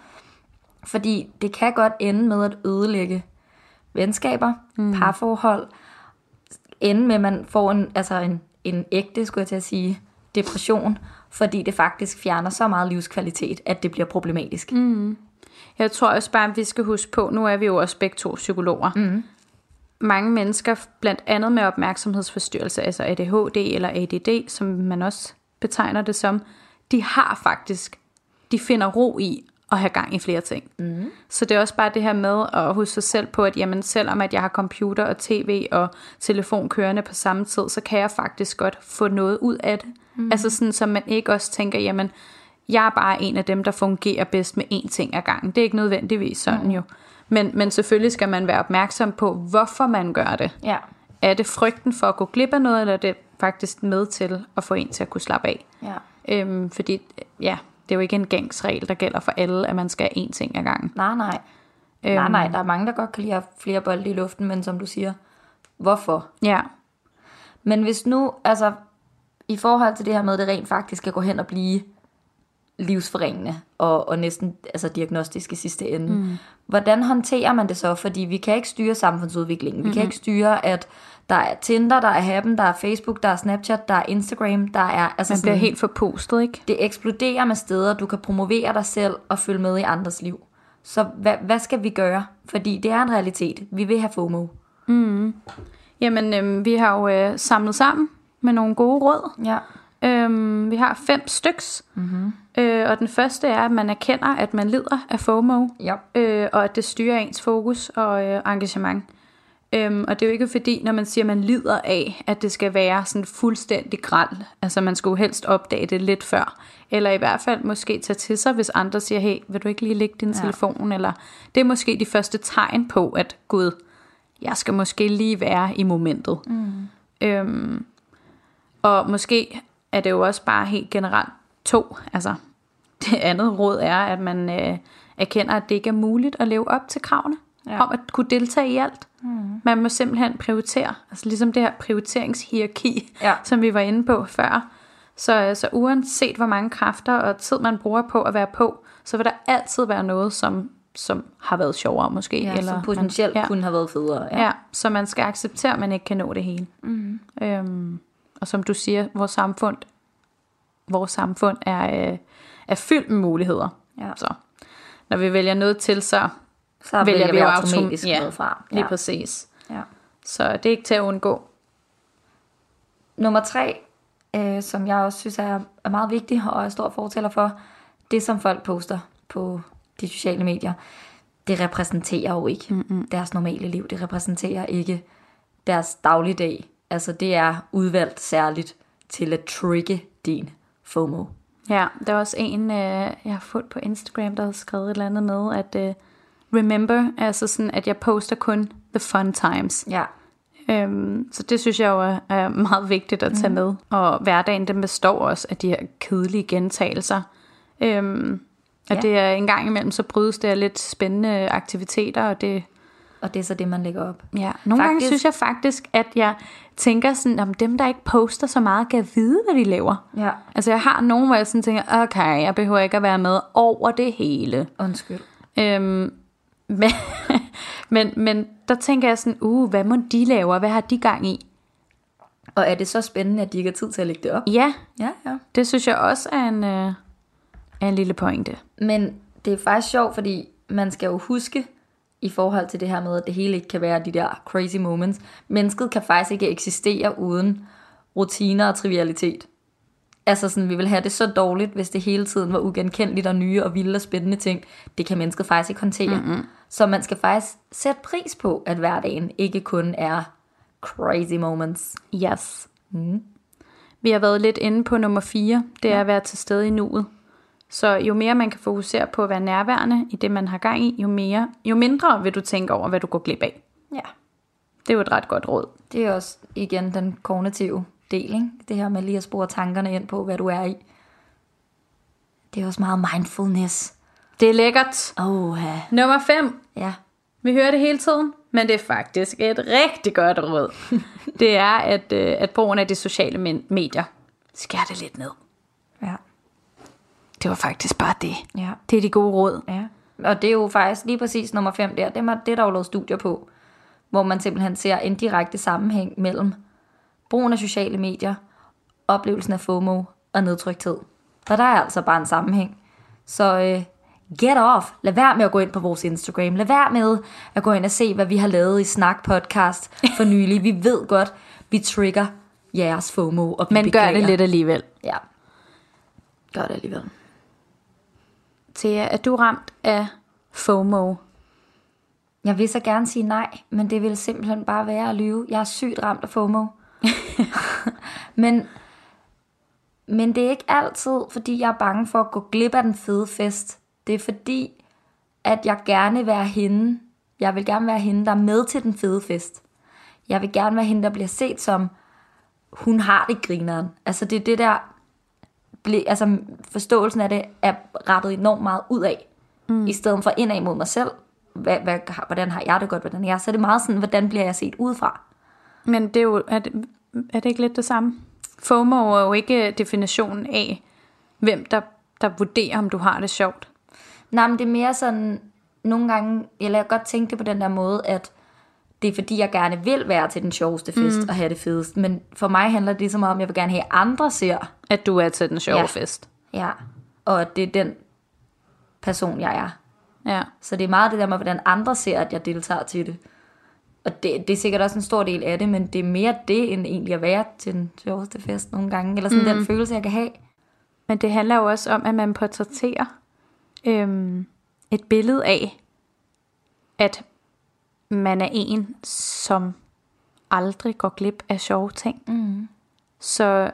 D: Fordi det kan godt ende med at ødelægge venskaber, mm. parforhold, ende med, at man får en, altså en, en ægte, skulle jeg til at sige, depression, fordi det faktisk fjerner så meget livskvalitet, at det bliver problematisk. Mm.
C: Jeg tror også bare, at vi skal huske på, nu er vi jo også begge to psykologer. Mm. Mange mennesker, blandt andet med opmærksomhedsforstyrrelse, altså ADHD eller ADD, som man også betegner det som, de har faktisk, de finder ro i at have gang i flere ting. Mm. Så det er også bare det her med at huske sig selv på, at jamen, selvom at jeg har computer og tv og telefon kørende på samme tid, så kan jeg faktisk godt få noget ud af det. Mm. Altså sådan, så man ikke også tænker, jamen, jeg er bare en af dem, der fungerer bedst med én ting ad gangen. Det er ikke nødvendigvis sådan mm. jo. Men, men selvfølgelig skal man være opmærksom på, hvorfor man gør det.
D: Ja.
C: Er det frygten for at gå glip af noget, eller er det faktisk med til at få en til at kunne slappe af?
D: Ja.
C: Øhm, fordi, ja, det er jo ikke en gangsregel, der gælder for alle, at man skal én ting ad gangen.
D: Nej, nej. Øhm. Nej, nej, der er mange, der godt kan lide at have flere bolde i luften, men som du siger, hvorfor?
C: Ja.
D: Men hvis nu, altså, i forhold til det her med, at det rent faktisk skal gå hen og blive livsforringende og, og næsten altså diagnostisk i sidste ende. Mm. Hvordan håndterer man det så? Fordi vi kan ikke styre samfundsudviklingen. Vi mm-hmm. kan ikke styre, at der er Tinder, der er Happen, der er Facebook, der er Snapchat, der er Instagram, der er... Altså
C: Man bliver sådan, helt forpustet, ikke?
D: Det eksploderer med steder, du kan promovere dig selv og følge med i andres liv. Så hvad, hvad skal vi gøre? Fordi det er en realitet. Vi vil have FOMO.
C: Mm. Jamen, øhm, vi har jo øh, samlet sammen med nogle gode råd.
D: Ja.
C: Øhm, vi har fem styks. Mm-hmm. Øh, og den første er, at man erkender, at man lider af FOMO.
D: Ja.
C: Øh, og at det styrer ens fokus og øh, engagement. Øhm, og det er jo ikke fordi, når man siger, at man lider af, at det skal være sådan fuldstændig græld. Altså man skulle helst opdage det lidt før. Eller i hvert fald måske tage til sig, hvis andre siger, hey, vil du ikke lige lægge din ja. telefon? Eller det er måske de første tegn på, at gud, jeg skal måske lige være i momentet. Mm. Øhm, og måske er det jo også bare helt generelt to. Altså [LAUGHS] det andet råd er, at man øh, erkender, at det ikke er muligt at leve op til kravene ja. om at kunne deltage i alt. Mm. Man må simpelthen prioritere. Altså ligesom det her prioriteringshierarki,
D: ja. [LAUGHS]
C: som vi var inde på før. Så altså, uanset hvor mange kræfter og tid man bruger på at være på, så vil der altid være noget, som, som har været sjovere måske.
D: Ja,
C: eller
D: som potentielt man, ja. kunne have været federe.
C: Ja. ja, så man skal acceptere, at man ikke kan nå det hele.
D: Mm.
C: Øhm, og som du siger, vores samfund, vores samfund er, øh, er fyldt med muligheder.
D: Ja.
C: Så når vi vælger noget til, så
D: så vælger, vælger vi, vi automatisk autom- ja, noget fra.
C: Ja. Lige præcis.
D: Ja.
C: Så det er ikke til at undgå.
D: Nummer tre, øh, som jeg også synes er, er meget vigtig og er stor fortæller for, det som folk poster på de sociale medier, det repræsenterer jo ikke Mm-mm. deres normale liv. Det repræsenterer ikke deres dagligdag. Altså det er udvalgt særligt til at trigge din FOMO.
C: Ja, der er også en, øh, jeg har fået på Instagram, der har skrevet et eller andet med, at øh, remember, altså sådan, at jeg poster kun the fun times.
D: Ja.
C: Øhm, så det synes jeg jo er, er meget vigtigt at tage mm. med. Og hverdagen, den består også af de her kedelige gentagelser. Øhm, at ja. det er en gang imellem, så brydes det af lidt spændende aktiviteter, og det...
D: Og det er så det, man lægger op.
C: Ja, nogle faktisk... gange synes jeg faktisk, at jeg tænker sådan, om dem, der ikke poster så meget, kan vide, hvad de laver.
D: Ja.
C: Altså jeg har nogen, hvor jeg sådan tænker, okay, jeg behøver ikke at være med over det hele.
D: Undskyld.
C: Øhm, men, [LAUGHS] men, men der tænker jeg sådan, uh, hvad må de lave, hvad har de gang i?
D: Og er det så spændende, at de ikke har tid til at lægge det op?
C: Ja,
D: ja, ja.
C: det synes jeg også er en, øh, er en lille pointe.
D: Men det er faktisk sjovt, fordi man skal jo huske, i forhold til det her med, at det hele ikke kan være de der crazy moments. Mennesket kan faktisk ikke eksistere uden rutiner og trivialitet. Altså sådan, vi vil have det så dårligt, hvis det hele tiden var ugenkendeligt og nye og vilde og spændende ting. Det kan mennesket faktisk ikke håndtere. Mm-hmm. Så man skal faktisk sætte pris på, at hverdagen ikke kun er crazy moments.
C: Yes. Mm. Vi har været lidt inde på nummer 4. Det er at være til stede i nuet. Så jo mere man kan fokusere på at være nærværende i det, man har gang i, jo, mere, jo mindre vil du tænke over, hvad du går glip af.
D: Ja.
C: Det er jo et ret godt råd.
D: Det er også igen den kognitive del, ikke? det her med lige at spore tankerne ind på, hvad du er i. Det er også meget mindfulness.
C: Det er lækkert.
D: Oh, ja.
C: Nummer 5.
D: Ja.
C: Vi hører det hele tiden, men det er faktisk et rigtig godt råd. [LAUGHS] det er, at, øh, at brugen af de sociale medier skærer det lidt ned.
D: Ja.
C: Det var faktisk bare det.
D: Ja.
C: Det er de gode råd.
D: Ja. Og det er jo faktisk lige præcis nummer 5 der. Det er, det er der jo lavet studier på, hvor man simpelthen ser en direkte sammenhæng mellem brugen af sociale medier, oplevelsen af FOMO og nedtrykthed. For der er altså bare en sammenhæng. Så øh, get off. Lad være med at gå ind på vores Instagram. Lad være med at gå ind og se, hvad vi har lavet i Snak Podcast for [LAUGHS] nylig. Vi ved godt, vi trigger jeres FOMO. Og vi
C: Men gør det lidt alligevel.
D: Ja. Gør det alligevel.
C: Thea, er du ramt af FOMO?
D: Jeg vil så gerne sige nej, men det vil simpelthen bare være at lyve. Jeg er sygt ramt af FOMO. [LAUGHS] men, men det er ikke altid, fordi jeg er bange for at gå glip af den fede fest. Det er fordi, at jeg gerne vil være hende. Jeg vil gerne være hende, der er med til den fede fest. Jeg vil gerne være hende, der bliver set som, hun har det grineren. Altså det er det der, ble, altså forståelsen af det er rettet enormt meget ud af. Mm. I stedet for indad mod mig selv. Hvad, hvad, hvordan har jeg det godt, hvordan er jeg? Så er det meget sådan, hvordan bliver jeg set udefra?
C: Men det er jo, er det, er det ikke lidt det samme? FOMO er jo ikke definitionen af, hvem der, der vurderer, om du har det sjovt.
D: Nej, men det er mere sådan, nogle gange, jeg lader godt tænke det på den der måde, at det er fordi, jeg gerne vil være til den sjoveste fest mm. og have det fedest. Men for mig handler det som om, jeg vil gerne have, at andre ser,
C: At du er til den sjove
D: ja.
C: fest.
D: ja, og at det er den person, jeg er.
C: Ja.
D: Så det er meget det der med, hvordan andre ser, at jeg deltager til det. Og det, det er sikkert også en stor del af det, men det er mere det, end egentlig at være til den sjoveste fest nogle gange. Eller sådan mm. den følelse, jeg kan have.
C: Men det handler jo også om, at man portrætterer øhm, et billede af, at man er en, som aldrig går glip af sjove ting. Mm. Så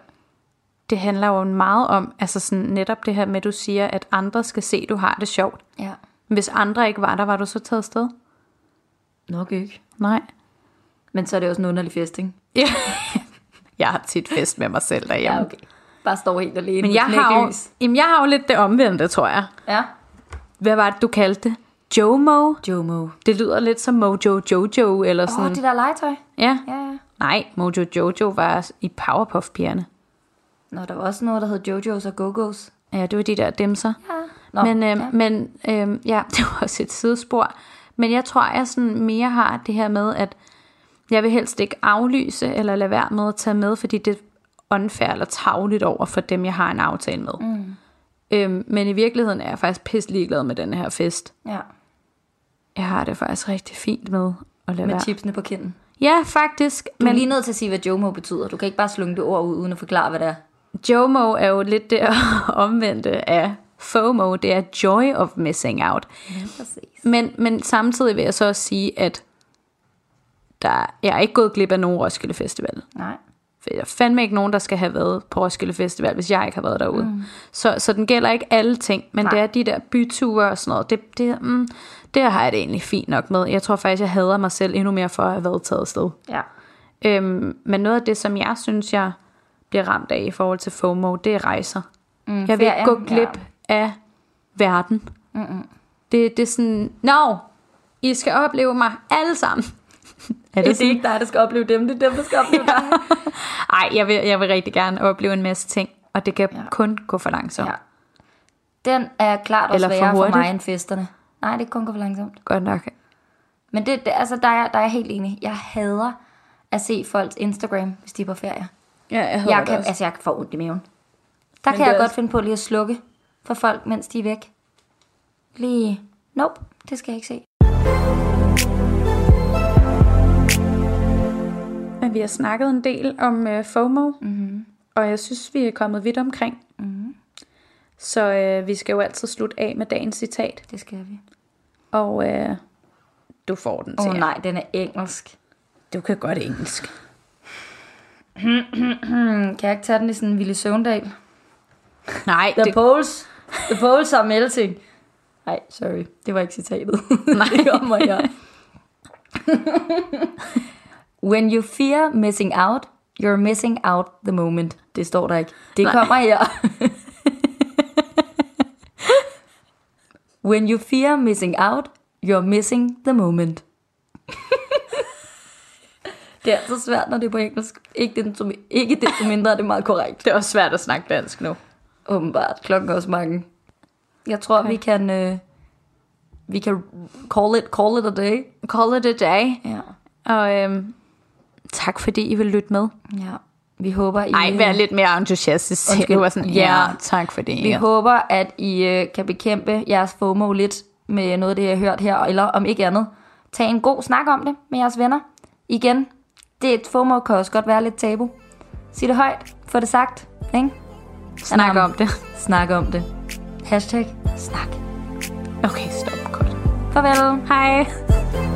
C: det handler jo meget om, altså sådan netop det her med, at du siger, at andre skal se, at du har det sjovt.
D: Ja.
C: Hvis andre ikke var der, var du så taget sted?
D: Nok ikke.
C: Nej.
D: Men så er det også en underlig fest, ikke? [LAUGHS]
C: Ja. jeg har tit fest med mig selv derhjemme.
D: Ja, okay. Bare står helt alene
C: Men jeg har, jo, jamen jeg har jo lidt det omvendte, tror jeg.
D: Ja.
C: Hvad var det, du kaldte det? Jomo?
D: Jomo.
C: Det lyder lidt som Mojo Jojo, eller
D: Åh,
C: sådan.
D: oh, det der legetøj.
C: Ja.
D: Ja, ja.
C: Nej, Mojo Jojo var i Powerpuff-pigerne.
D: Nå, der var også noget, der hed Jojos og Go-Go's.
C: Ja, det var de der dimser.
D: Ja. Nå,
C: men øh,
D: ja.
C: men øh, ja, [LAUGHS] det var også et sidespor. Men jeg tror, jeg sådan mere har det her med, at jeg vil helst ikke aflyse, eller lade være med at tage med, fordi det er unfair eller tavligt over for dem, jeg har en aftale med. Mm. Øhm, men i virkeligheden er jeg faktisk pisse ligeglad med den her fest.
D: Ja,
C: Jeg har det faktisk rigtig fint med at lade
D: med
C: være.
D: chipsene på kinden.
C: Ja, faktisk.
D: Du er
C: Men
D: lige nødt til at sige, hvad Jomo betyder. Du kan ikke bare slunge det ord ud, uden at forklare, hvad det er.
C: JOMO er jo lidt det [LAUGHS] omvendte af FOMO. Det er joy of missing out.
D: Ja, præcis.
C: Men, men samtidig vil jeg så også sige, at der, jeg er ikke gået glip af nogen Roskilde Festival.
D: Nej.
C: Der er fandme ikke nogen, der skal have været på Roskilde Festival, hvis jeg ikke har været derude. Mm. Så, så den gælder ikke alle ting, men
D: Nej.
C: Det er de der byture og sådan noget. Det, det, mm, det har jeg det egentlig fint nok med. Jeg tror faktisk, jeg hader mig selv endnu mere for at have været taget afsted.
D: Ja.
C: Øhm, men noget af det, som jeg synes, jeg bliver ramt af i forhold til FOMO, det er rejser. Mm, jeg vil ikke gå glip ja. af verden. Mm-mm. Det, det er sådan, no, I skal opleve mig alle sammen. Er
D: Det er ikke dig, der skal opleve dem. Det er dem, der skal opleve [LAUGHS] dig.
C: Ej, jeg vil, jeg vil rigtig gerne opleve en masse ting, og det kan
D: Ja.
C: ja. kun gå for langsomt.
D: Ja.
C: Ja.
D: Den er klart også
C: Eller for
D: sværere for,
C: hurtigt.
D: mig end festerne. Nej, det kan kun gå for langsomt.
C: Godt nok.
D: Men det, det, altså, der, er, der er jeg helt enig. Jeg hader at se folks Instagram, hvis de er på ferie.
C: Ja, jeg,
D: Jeg kan, altså, jeg kan få ondt i maven. Der
C: Men
D: kan
C: det
D: jeg
C: er
D: godt
C: også-
D: finde på lige at slukke for folk, mens de er væk. Lige, nope, det skal jeg ikke se.
C: Vi har snakket en del om uh, FOMO, mm-hmm. og jeg synes, vi er kommet vidt omkring. Mm-hmm. Så uh, vi skal jo altid slutte af med dagens citat,
D: Det skal vi.
C: og uh, du får den
D: Åh
C: til.
D: oh, nej, den er engelsk.
C: Du kan godt engelsk. [CLEARS THROAT]
D: Kan jeg ikke tage den i sådan en Ville Søvndal?
C: Nej,
D: The
C: det,
D: poles, the poles are melting. Nej, sorry, det var ikke citatet. Nej. [LAUGHS] det kommer jeg. [LAUGHS] When you fear missing out, you're missing out the moment. Det står der ikke. Det
C: Nej.
D: kommer her. [LAUGHS] When you fear missing out, you're missing the moment. det er altså svært, når det er på engelsk. Ikke det, ikke det mindre er det meget korrekt.
C: det er også svært at snakke dansk nu.
D: Åbenbart. Klokken er også mange. Jeg tror, okay. vi kan... Øh, vi kan call it, call it a day.
C: Call it a day.
D: Ja.
C: Og øhm, tak fordi I vil lytte med.
D: ja. Vi håber, I...
C: Ej, vær lidt mere entusiastisk.
D: Undskyld.
C: Var sådan, ja,
D: Ja.
C: tak for det.
D: Vi
C: ja.
D: håber, at I øh, kan bekæmpe jeres FOMO lidt med noget af det, jeg har hørt her, eller om ikke andet, tag en god snak om det med jeres venner. Igen, det et FOMO kan også godt være lidt tabu. Sig det højt, få det sagt, ikke?
C: Snak om det.
D: Snak om det. Hashtag snak.
C: Okay, stop. Godt.
D: Farvel.
C: Hej.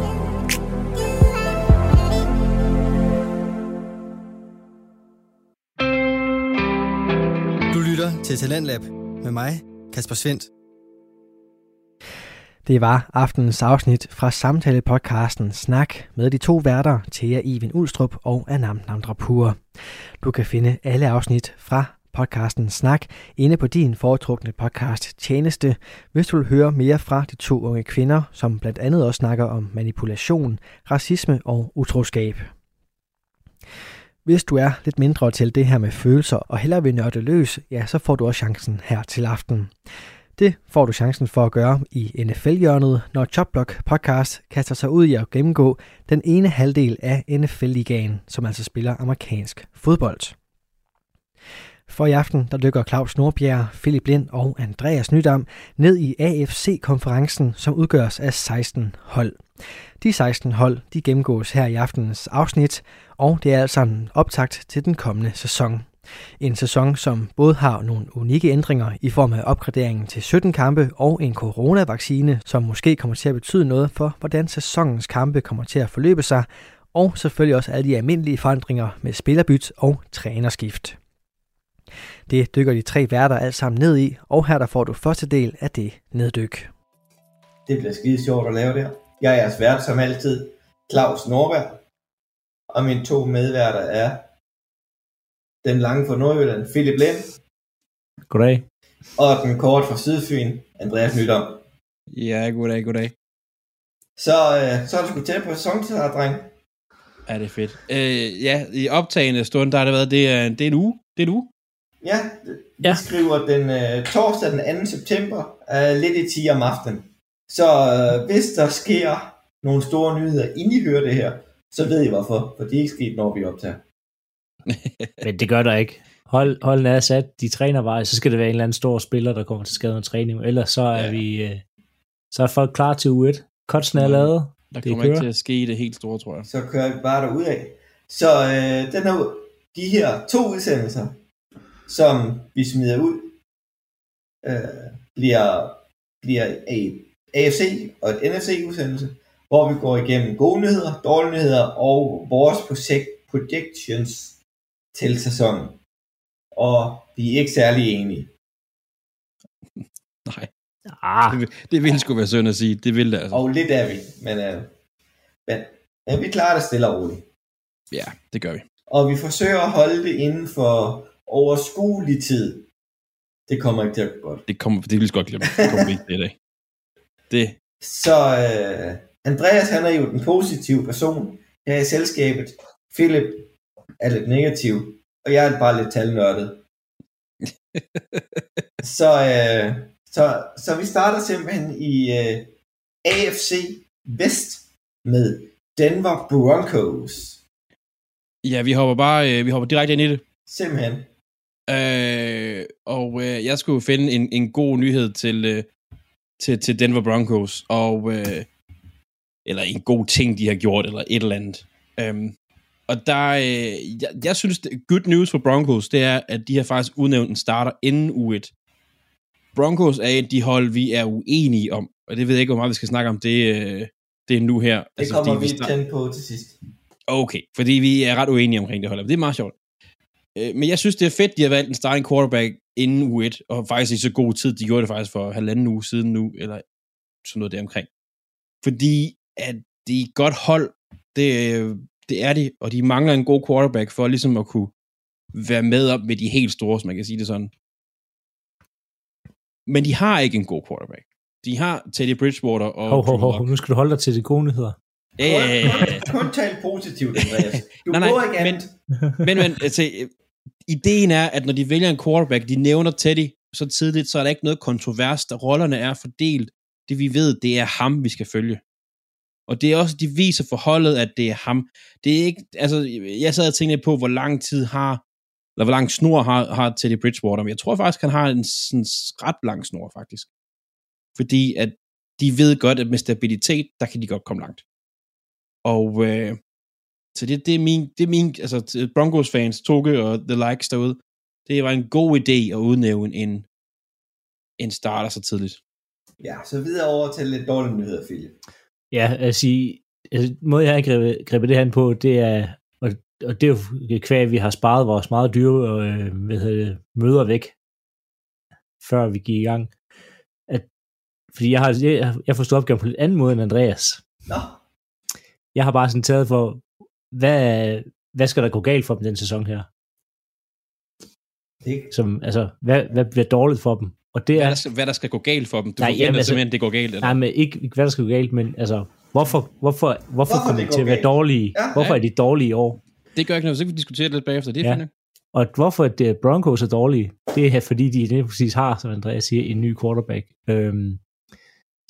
A: Til Talentlab med mig, Kasper Svendt.
B: Det var aftenens afsnit fra samtale-podcasten Snak med de to værter, Thea Iven Ulstrup og Anam Namdrapur. Du kan finde alle afsnit fra podcasten Snak inde på din foretrukne podcast Tjeneste, hvis du vil høre mere fra de to unge kvinder, som blandt andet også snakker om manipulation, racisme og utroskab. Hvis du er lidt mindre til det her med følelser og hellere vil nørde løs, ja, så får du også chancen her til aften. Det får du chancen for at gøre i NFL-hjørnet, når Chopblock Podcast kaster sig ud i at gennemgå den ene halvdel af NFL-ligaen, som altså spiller amerikansk fodbold. For i aften, der dykker Claus Nordbjerg, Philip Lind og Andreas Nydam ned i AFC-konferencen, som udgøres af 16 hold. De 16 hold, de gennemgås her i aftenens afsnit, og det er altså en optakt til den kommende sæson. En sæson, som både har nogle unikke ændringer i form af opgraderingen til 17 kampe og en coronavaccine, som måske kommer til at betyde noget for, hvordan sæsonens kampe kommer til at forløbe sig, og selvfølgelig også alle de almindelige forandringer med spillerbyt og trænerskift. Det dykker de tre værter alt sammen ned i, og her der får du første del af det neddyk.
F: Det bliver skide sjovt at lave der. Jeg er jeres vært som altid, Claus Norberg. Og mine to medværter er den lange fra Nordjylland, Philip Lind,
G: Goddag.
F: og den kort fra Sydfyn, Andreas Nydom.
E: Ja, goddag, goddag.
F: Så, øh, så er du sgu tæt på sæsonstart, dreng.
E: Ja, det er fedt. Øh, ja, i optagende stund, der har det været, det er, det er en uge. Det er en uge.
F: Ja, vi
G: Ja.
F: skriver den øh, torsdag den 2. september, øh, lidt i 10 om aftenen. Så øh, hvis der sker nogle store nyheder, inden I hører det her, så ved I hvorfor, for det er ikke sket, når vi optager. [LAUGHS]
G: Men det gør der ikke. Hold, holdene er sat, de træner bare, så skal det være en eller anden stor spiller, der kommer til skade under træning. Ellers så er
E: Ja.
G: vi, øh, så er folk klar til u 1. Kotsen er lavet.
E: Der
G: Det
E: kommer ikke
G: kører.
E: til at ske det helt store, tror jeg.
F: så kører vi bare derud af. Så øh, den her, de her to udsendelser, som vi smider ud, øh, bliver, bliver et AFC og et NFC-udsendelse, hvor vi går igennem gode nyheder, dårlige nyheder og vores project, projections til sæsonen. Og vi er ikke særlig enige.
E: Nej,
G: Ah,
E: det, vil- det ville sgu være synd at sige. Det ville det altså.
F: Og lidt er vi, men, øh, men, men vi klarer det stille og roligt.
E: Ja, det gør vi.
F: Og vi forsøger at holde det inden for overskuelig tid. Det kommer ikke til at gå godt.
E: Det kommer, det vil godt glemme. Det kommer ikke til i dag. [LAUGHS] Det,
F: Så øh, Andreas, han er jo den positive person her i selskabet. Philip er lidt negativ, og jeg er bare lidt talnørdet. [LAUGHS] så, øh, så, så vi starter simpelthen i øh, AFC Vest med Denver Broncos.
E: ja, vi hopper bare øh, vi hopper direkte ind i det.
F: Simpelthen.
E: Øh, og øh, jeg skulle finde en, en god nyhed til, øh, til, til Denver Broncos, og øh, eller en god ting, de har gjort, eller et eller andet. Øhm, og der, øh, jeg, jeg synes, det, good news for Broncos, det er, at de har faktisk udnævnt en starter inden U1. Broncos er et de hold, vi er uenige om, og det ved jeg ikke, hvor meget vi skal snakke om det, øh, det er nu her.
F: Det kommer
E: fordi
F: vi
E: start-
F: på til sidst.
E: Okay, fordi vi er ret uenige omkring det hold. Det er meget sjovt. Øh, Men jeg synes, det er fedt, de har valgt en starting quarterback inden U1, og faktisk i så god tid, de gjorde det faktisk for halvanden uge siden nu, eller sådan noget deromkring. Fordi at det er godt hold, det, øh, det er de, og de mangler en god quarterback for ligesom at kunne være med op med de helt store, som man kan sige det sådan. Men de har ikke en god quarterback. De har Teddy Bridgewater og...
G: hov, hov, hov, nu skal du holde dig til de gode nyheder.
E: Ja, ja, ja.
F: Kun, kun tal positivt, Andreas. Du
E: Nej, nej,
F: ikke
E: men-. Men, men altså, øh, ideen er, at når de vælger en quarterback, de nævner Teddy så tidligt, så er der ikke noget kontrovers, der rollerne er fordelt. Det vi ved, det er ham, vi skal følge. Og det er også, de viser for holdet, at det er ham. Det er ikke, altså, jeg sad og tænkte på, hvor lang tid har eller hvor lang snor har, har Teddy Bridgewater, men jeg tror faktisk, han har en sådan ret lang snor, faktisk. Fordi at de ved godt, at med stabilitet, der kan de godt komme langt. Og øh, så det, det, er min, det er min, altså Broncos fans, Toge og The Likes derude, det var en god idé at udnævne en, en starter så tidligt.
F: Ja, så videre over til lidt dårlige nyheder, Philip.
G: Ja, altså, altså måde jeg har grebet, grebet det her på, det er, og, og det er jo kvæg, vi har sparet vores meget dyre øh, hvad hedder det, møder væk, før vi gik i gang. At, fordi jeg har, jeg, jeg forstået opgaven på en lidt anden måde end Andreas.
F: Nå.
G: Jeg har bare sådan taget for, hvad, hvad skal der gå galt for dem den sæson her?
F: Det,
G: Som, altså, hvad, hvad bliver dårligt for dem? Og det
E: Hvad
G: er,
E: der, skal, hvad der skal gå galt for dem. Du
G: Nej,
E: forventer
G: jamen, altså-
E: simpelthen, det går galt. Eller?
G: nej, men ikke, ikke hvad der skal gå galt, men altså, hvorfor, hvorfor, hvorfor, kommer de til at være dårlige?
F: Ja.
G: hvorfor
E: Ja.
G: er de dårlige i år?
E: Det gør ikke noget, så kan vi diskutere det lidt bagefter. Det er
G: Ja.
E: fint.
G: Og hvorfor at øh, Broncos er dårlige, det er fordi, de lige præcis har, som Andreas siger, en ny quarterback øhm,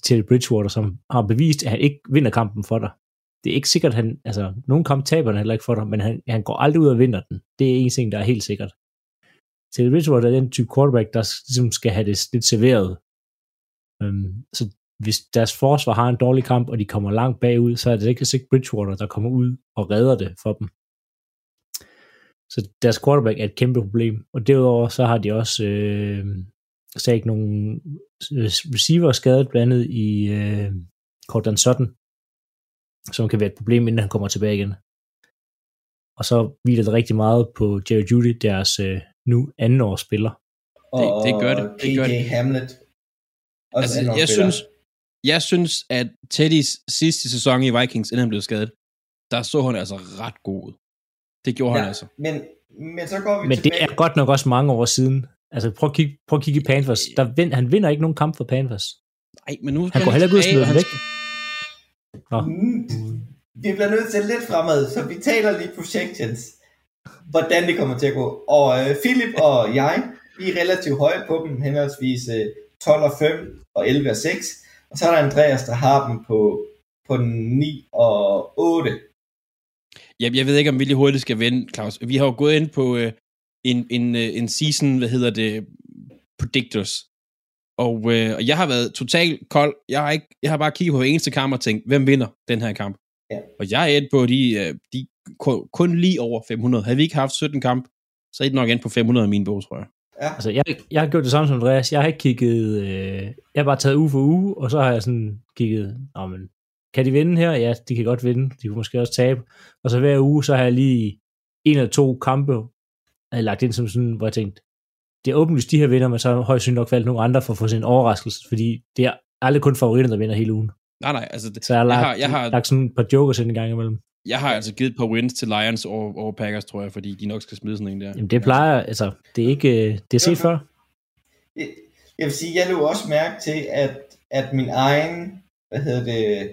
G: til Bridgewater, som har bevist, at han ikke vinder kampen for dig. Det er ikke sikkert, han, altså, nogen kamp taber han heller ikke for dig, men han, han går aldrig ud og vinder den. Det er en ting, der er helt sikkert. Til Bridgewater er den type quarterback, der ligesom skal have det lidt serveret. Øhm, så hvis deres forsvar har en dårlig kamp, og de kommer langt bagud, så er det ikke sikkert Bridgewater, der kommer ud og redder det for dem. Så deres quarterback er et kæmpe problem. Og derudover så har de også øh, sagt nogle øh, receiver skadet blandt andet i øh, Cortland Sutton, som kan være et problem, inden han kommer tilbage igen. Og så hviler det rigtig meget på Jerry Judy, deres øh, nu anden års spiller.
F: og,
E: Det- det gør det, det gør det.
F: Hamlet. Også
E: Altså, jeg synes, jeg synes, at Teddys sidste sæson i Vikings, inden han blev skadet, der så han altså ret god ud. Det gjorde ja. han altså.
F: Men, men så går vi
G: Men det
F: tilbage.
G: er godt nok også mange år siden. Altså prøv at kigge, prøv at kigge i Panthers. Der vind, han vinder ikke nogen kamp for Panthers.
E: Nej, men nu
G: Han går heller ikke ud og smider dem væk. Nå.
F: Mm, vi bliver nødt til lidt fremad, så vi taler lige projections. Hvordan det kommer til at gå. Og øh, Philip og jeg, vi er relativt høje på dem, henholdsvis øh, 12 og 5 og 11 og 6. Og så er der Andreas, der har dem på, på 9 og 8.
E: Jeg, jeg ved ikke, om vi lige hurtigt skal vende, Claus. Vi har jo gået ind på øh, en, en, øh, en season, hvad hedder det, predictors. Og, øh, og jeg har været totalt kold. Jeg har, ikke, jeg har bare kigget på hver eneste kamp og tænkt, hvem vinder den her kamp?
F: Ja.
E: Og jeg er et på, de, øh, de kun- lige over 500. Havde vi ikke haft 17 kamp, så er det nok ind på 500 i min bog, tror jeg.
G: Altså, jeg, jeg har gjort det samme som Andreas. Jeg har ikke kigget... Øh, jeg har bare taget uge for uge, og så har jeg sådan kigget... Nå, men, kan de vinde her? Ja, de kan godt vinde. De kunne måske også tabe. Og så hver uge, så har jeg lige en eller to kampe jeg lagt ind som sådan, hvor jeg tænkte, det er åbenlyst, de her vinder, men så har højst nok valgt nogle andre for at få sin overraskelse, fordi det er aldrig kun favoritterne, der vinder hele ugen.
E: Nej, nej, altså det,
G: Så jeg har lagt,
E: jeg har, jeg har,
G: lagt sådan et par jokers ind en gang imellem.
E: jeg har altså givet et par wins til Lions over, over Packers, tror jeg, fordi de nok skal smide sådan en der.
G: Jamen det plejer, altså, det er ikke, øh, det er set før.
F: Jeg, jeg vil sige, jeg lå også mærke til, at, at min egen, hvad hedder det,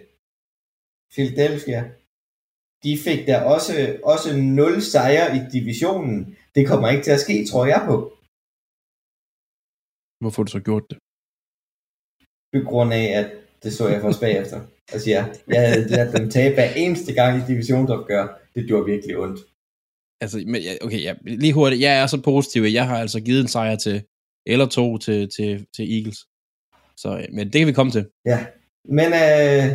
F: Philadelphia, de fik der også, også 0 sejre i divisionen. Det kommer ikke til at ske, tror jeg på.
E: Hvorfor har du så gjort det?
F: På grund af, at det så jeg først bagefter. Altså ja, jeg havde ladet dem tabe hver eneste gang i divisionsopgør. Det gjorde virkelig ondt.
E: Altså, men, okay, ja, lige hurtigt. Jeg er så positiv, at jeg har altså givet en sejr til, eller to til, til, til Eagles. Så, øh, men det kan vi komme til.
F: Ja, men øh,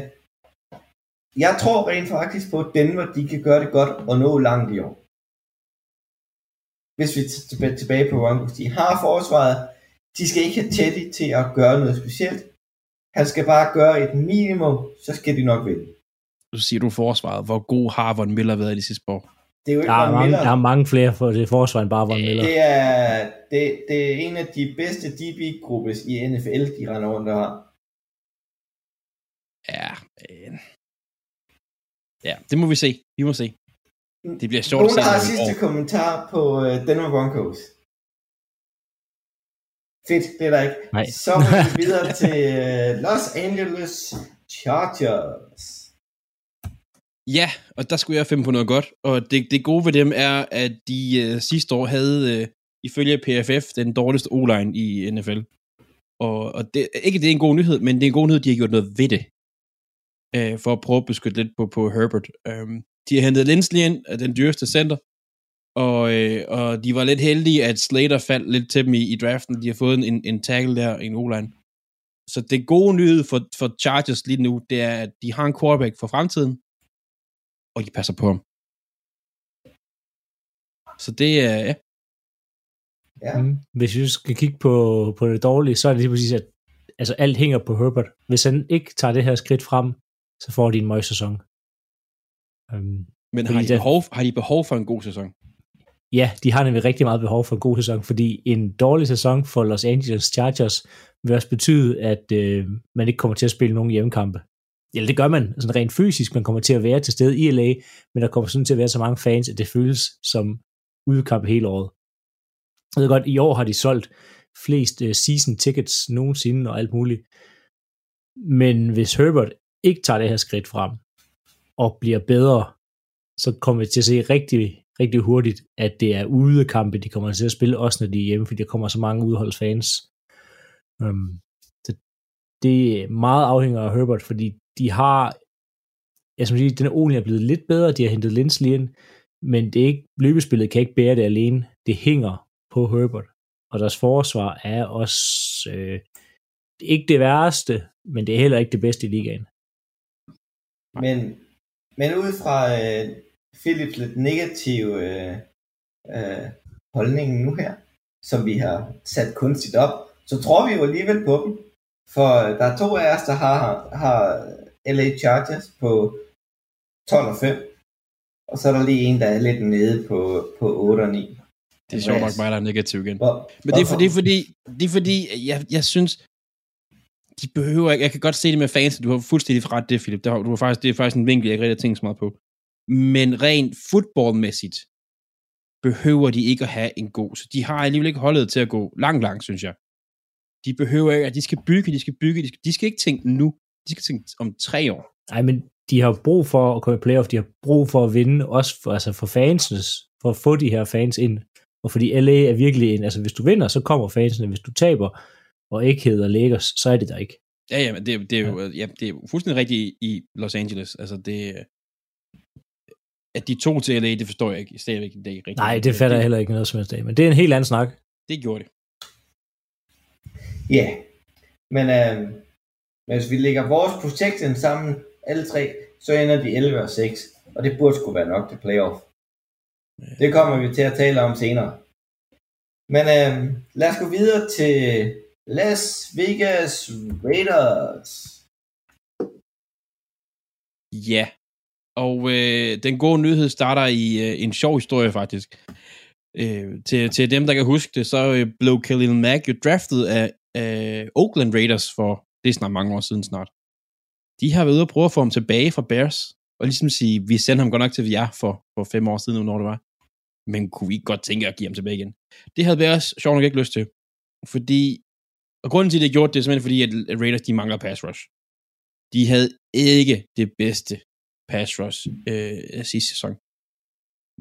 F: jeg tror rent faktisk på, at Denver de kan gøre det godt og nå langt i år. Hvis vi er tilbage, tilbage på Broncos, de har forsvaret. De skal ikke have Teddy til at gøre noget specielt. Han skal bare gøre et minimum, så skal de nok vinde.
E: Så siger du forsvaret. Hvor god har Von Miller været i de sidste par år?
F: Det er jo ikke
G: Der er,
F: Von
G: mange,
F: Miller.
G: der er mange flere for det forsvar end bare Von Miller.
F: Det er, det, det er en af de bedste DB-gruppes i NFL, de render rundt og har.
E: Ja, øh, ja, det må vi se. Vi må se. Det bliver sjovt
F: Nogen
E: at se.
F: har sidste
E: år.
F: kommentar på uh, Denver Broncos. Fedt, det er der ikke.
G: Nej.
F: Så må vi videre [LAUGHS] til uh, Los Angeles Chargers.
E: Ja, og der skulle jeg finde på noget godt. Og det, det gode ved dem er, at de øh, sidste år havde, øh, ifølge PFF, den dårligste O-line i NFL. Og, og det, ikke det er en god nyhed, men det er en god nyhed, de har gjort noget ved det. Øh, for at prøve at beskytte lidt på, på Herbert. Um, de har hentet Lindsley ind, af den dyreste center. Og, øh, og de var lidt heldige, at Slater faldt lidt til dem i, i draften. De har fået en, en tackle der, en O-line. Så det gode nyhed for, for Chargers lige nu, det er, at de har en quarterback for fremtiden, og de passer på ham. Så det er, ja,
F: Ja.
G: Mm. Hvis vi skal kigge på, på det dårlige, så er det lige præcis, at altså, alt hænger på Herbert. Hvis han ikke tager det her skridt frem, så får de en møg sæson. Um,
E: men har de, behov, har de behov for en god sæson?
G: Ja, de har nemlig rigtig meget behov for en god sæson, fordi en dårlig sæson for Los Angeles Chargers vil også betyde, at øh, man ikke kommer til at spille nogen hjemmekampe. Eller det gør man sådan rent fysisk, man kommer til at være til stede i LA, men der kommer sådan til at være så mange fans, at det føles som udkamp hele året. Jeg ved godt, i år har de solgt flest øh, season tickets nogensinde og alt muligt. Men hvis Herbert ikke tager det her skridt frem og bliver bedre, så kommer vi til at se rigtig, rigtig hurtigt, at det er udekampe, de kommer til at spille, også når de er hjemme, fordi der kommer så mange udholdsfans. Um, så det er meget afhænger af Herbert, fordi de har, jeg skal sige, den er er blevet lidt bedre, de har hentet Lindsley ind, men det er ikke, løbespillet kan ikke bære det alene. Det hænger på Herbert, og deres forsvar er også øh, ikke det værste, men det er heller ikke det bedste i ligaen.
F: Men, men ud fra øh, Philips lidt negative øh, øh, holdning nu her, som vi har sat kunstigt op, så tror vi jo alligevel på dem. For der er to af os, der har, har LA Chargers på 12 og 5. Og så er der lige en, der er lidt nede på, på 8 og 9.
E: Det er sjovt nok mig, der er negativ igen.
F: Hvor,
E: Men det er, for, det er fordi, det er fordi jeg, jeg synes, de behøver ikke, jeg kan godt se det med fans, du har fuldstændig ret det, Philip, det, har, du har faktisk, det er faktisk en vinkel, jeg ikke rigtig har tænkt så meget på. Men rent fodboldmæssigt, behøver de ikke at have en god, så de har alligevel ikke holdet til at gå langt, langt, synes jeg. De behøver ikke, at de skal bygge, de skal bygge, de skal, de skal ikke tænke nu, de skal tænke om tre år.
G: Nej, men de har brug for at komme i playoff, de har brug for at vinde, også for, altså for fansens, for at få de her fans ind. Og fordi LA er virkelig en, altså hvis du vinder, så kommer fansene, hvis du taber, og ikke hedder Lakers, så er det der ikke.
E: Ja, ja, men det, det, er jo, ja, det er jo fuldstændig rigtigt i, i Los Angeles. Altså, det, at de to til LA, det forstår jeg ikke stadigvæk i dag. Rigtigt.
G: Nej, det fatter jeg heller ikke noget som helst af, men det er en helt anden snak.
E: Det gjorde det.
F: Ja, men, øh, hvis vi lægger vores projection sammen, alle tre, så ender de 11 og 6. Og det burde sgu være nok til playoff. Det kommer vi til at tale om senere. Men øh, lad os gå videre til Las Vegas Raiders.
E: Ja, og øh, den gode nyhed starter i øh, en sjov historie faktisk. Øh, til, til dem, der kan huske det, så øh, blev Khalil Mack jo draftet af øh, Oakland Raiders for, det er snart mange år siden snart. De har været ude og prøve at få ham tilbage fra Bears, og ligesom sige, vi sendte ham godt nok til VR for, for fem år siden, når det var. Men kunne vi ikke godt tænke at give ham tilbage igen? Det havde Bears sjovt nok ikke lyst til. Fordi, og grunden til, at det gjorde det, er simpelthen fordi, at Raiders, de mangler pass rush. De havde ikke det bedste pass rush øh, sidste sæson.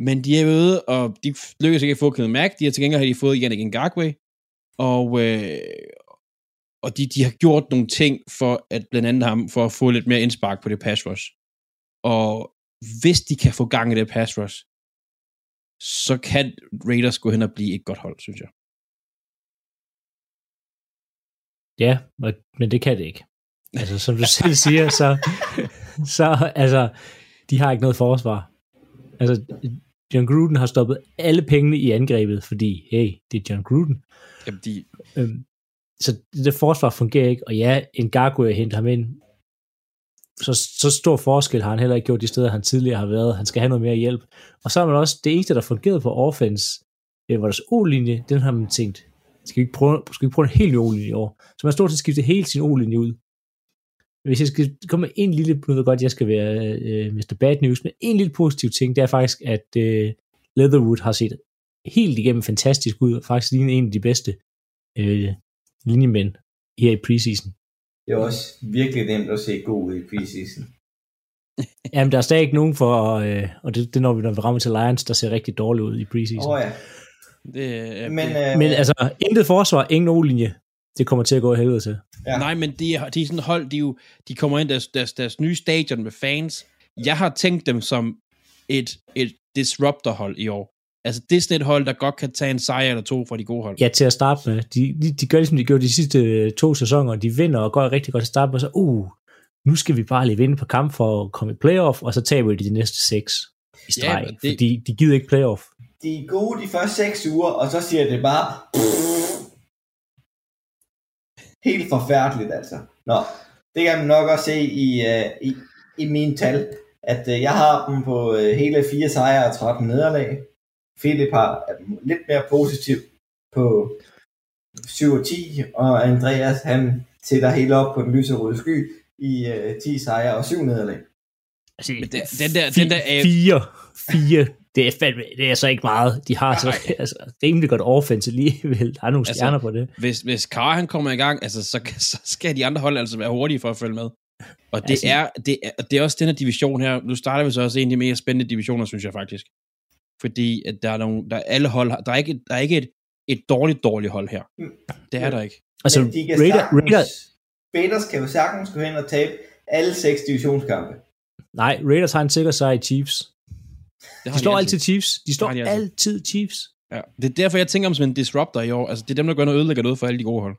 E: Men de er ude, og de lykkedes ikke at få Kenneth Mack. De har til gengæld har de fået Yannick Ngakwe. Og, øh, og de, de har gjort nogle ting for at blandt andet ham, for at få lidt mere indspark på det pass rush. Og hvis de kan få gang i det pass rush, så kan Raiders gå hen og blive et godt hold, synes jeg.
G: Ja, men det kan det ikke. Altså, som du selv siger, så, så altså, de har ikke noget forsvar. Altså, John Gruden har stoppet alle pengene i angrebet, fordi, hey, det er John Gruden.
E: Jamen, de...
G: Øhm, så det, forsvar fungerer ikke, og ja, en Gargoyle henter ham ind. Så, så stor forskel har han heller ikke gjort de steder, han tidligere har været. Han skal have noget mere hjælp. Og så har man også, det eneste, der fungerede på offense, det var deres O-linje, den har man tænkt, skal vi ikke prøve, skal vi ikke prøve en helt ny O-linje i år? Så man har stort set skiftet hele sin O-linje ud. Hvis jeg skal komme med en lille, nu ved jeg godt, jeg skal være øh, Mr. Bad News, men en lille positiv ting, det er faktisk, at øh, Leatherwood har set helt igennem fantastisk ud, og faktisk ligner en af de bedste øh, linjemænd her i preseason.
F: Det er også virkelig nemt at se god ud i preseason. [LAUGHS]
G: Jamen, der er stadig ikke nogen for, øh, og det, det når vi når vi rammer til Lions, der ser rigtig dårligt ud i preseason.
F: Åh oh, ja.
E: Det, er,
F: Men, øh,
G: Men altså, intet forsvar, ingen O-linje, det kommer til at gå i helvede til.
F: Ja.
E: Ja. Nej, men de, de er sådan hold, de, er jo, de kommer ind deres, deres, deres nye stadion med fans. Jeg har tænkt dem som et, et disruptor-hold i år. Altså, det er sådan et hold, der godt kan tage en sejr eller to fra de gode hold.
G: Ja, til at starte med. De, de, de gør ligesom de gjorde de sidste øh, to sæsoner. De vinder og går rigtig godt til at starte med, så uh, nu skal vi bare lige vinde på kamp for at komme i playoff, og så taber de de næste seks i streg,
E: men
G: det... fordi de gider ikke playoff.
F: De er gode de første 6 uger, og så siger det bare... Helt forfærdeligt, altså. Nå, det kan man nok også se i, uh, i, i mine tal, at uh, jeg har dem på uh, hele 4 sejre og 13 nederlag. Philip har er lidt mere positiv på 7 og 10, og Andreas han sætter helt op på den lyserøde sky i uh, 10 sejre og 7 nederlag.
G: Altså,
E: den- den der- den der er-
G: Fire, fire, det er, fandme, det er så ikke meget. De har så
E: Nej. [LAUGHS]
G: altså, rimelig godt offense alligevel. Der er nogle
E: Altså,
G: stjerner på det.
E: Hvis, hvis Carr han kommer i gang, altså, så, så skal de andre hold altså være hurtige for at følge med. Og det,
G: Altså-
E: er, det, er, det er også den her division her. Nu starter vi så også en af de mere spændende divisioner, synes jeg faktisk. Fordi at der er nogle, der er alle hold, har- der er ikke, der er ikke et, et dårligt, dårligt hold her.
F: Mm.
E: Det er der ikke.
G: Altså,
F: Men de kan
G: Raider,
F: sagtens,
G: Raider,
F: Raiders kan jo sagtens gå hen og tabe alle seks divisionskampe.
G: nej, Raiders har en sikker sejr i Chiefs.
E: Det
G: De slår
E: altid.
G: altid Chiefs. De slår
E: de altid.
G: altid Chiefs.
E: Ja. Det er derfor, jeg tænker om som en disruptor i år. Altså, det er dem, der går ind og ødelægger noget for alle de gode hold.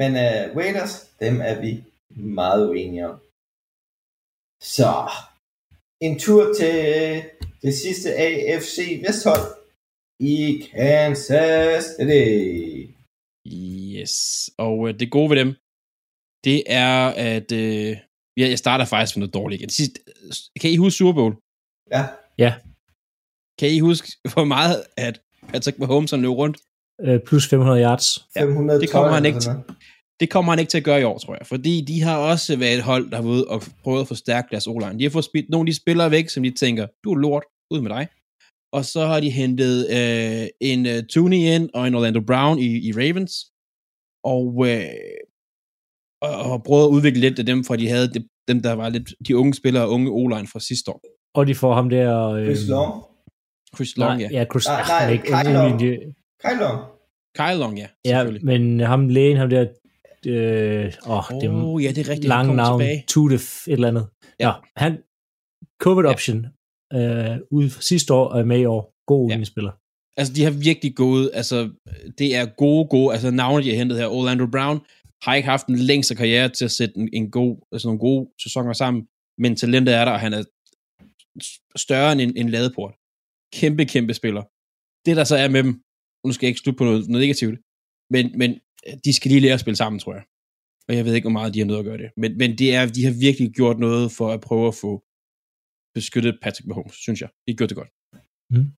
F: Men uh, Raiders, dem er vi meget uenige om. Så, en tur til øh, det sidste AFC Vesthold i Kansas City.
E: Yes. Og øh, det gode ved dem, det er, at... Øh, ja, jeg starter faktisk med noget dårligt igen. Sidst, kan I huske Super Bowl?
F: Ja,
E: Kan I huske, hvor meget at Patrick Mahomes han løb rundt?
G: Øh, plus 500 yards.
F: 512
E: det kommer han ikke
F: noget.
E: Det kommer han ikke til at gøre i år, tror jeg. Fordi de har også været et hold, der har været og prøvet at forstærke deres o De har fået spillet nogle af de spillere væk, som de tænker, du er lort, ud med dig. Og så har de hentet øh, en uh, Tooney ind og en Orlando Brown i, i Ravens. Og, øh, og, og prøvet at udvikle lidt af dem, fra de havde de, dem, der var lidt de unge spillere og unge o fra sidste år.
G: Og de får ham der... Øh,
F: Chris Long.
E: Chris Long,
G: nej,
E: ja.
G: ja, Chris,
F: Nej,
G: nej,
F: nej,
G: nej, ikke,
F: Long. Kyle Long.
E: Kyle Long, ja,
G: ja, men ham lægen, ham der... Øh, åh, det
E: Åh, oh, ja, det er rigtigt.
G: lange navn,
E: tilbage.
G: Tudef, et eller andet.
E: Ja.
G: Ja, han, COVID
E: Ja.
G: option, øh, ude fra sidste år og er med i år. God
E: Ja.
G: spiller.
E: Altså, de har virkelig gået, altså, det er gode, gode, altså navne, de har hentet her. Orlando Brown har ikke haft en længste karriere til at sætte en, en god, altså nogle gode sæsoner sammen, men talentet er der, og han er større end en, en ladeport. Kæmpe, kæmpe spiller. Det, der så er med dem, nu skal jeg ikke slutte på noget, noget negativt, men, men øh, de skal lige lære at spille sammen, tror jeg. Og jeg ved ikke, hvor meget de har nødt at gøre det. Men, men det er, de har virkelig gjort noget for at prøve at få beskyttet Patrick Mahomes, synes jeg. De har gjort det godt. Mm.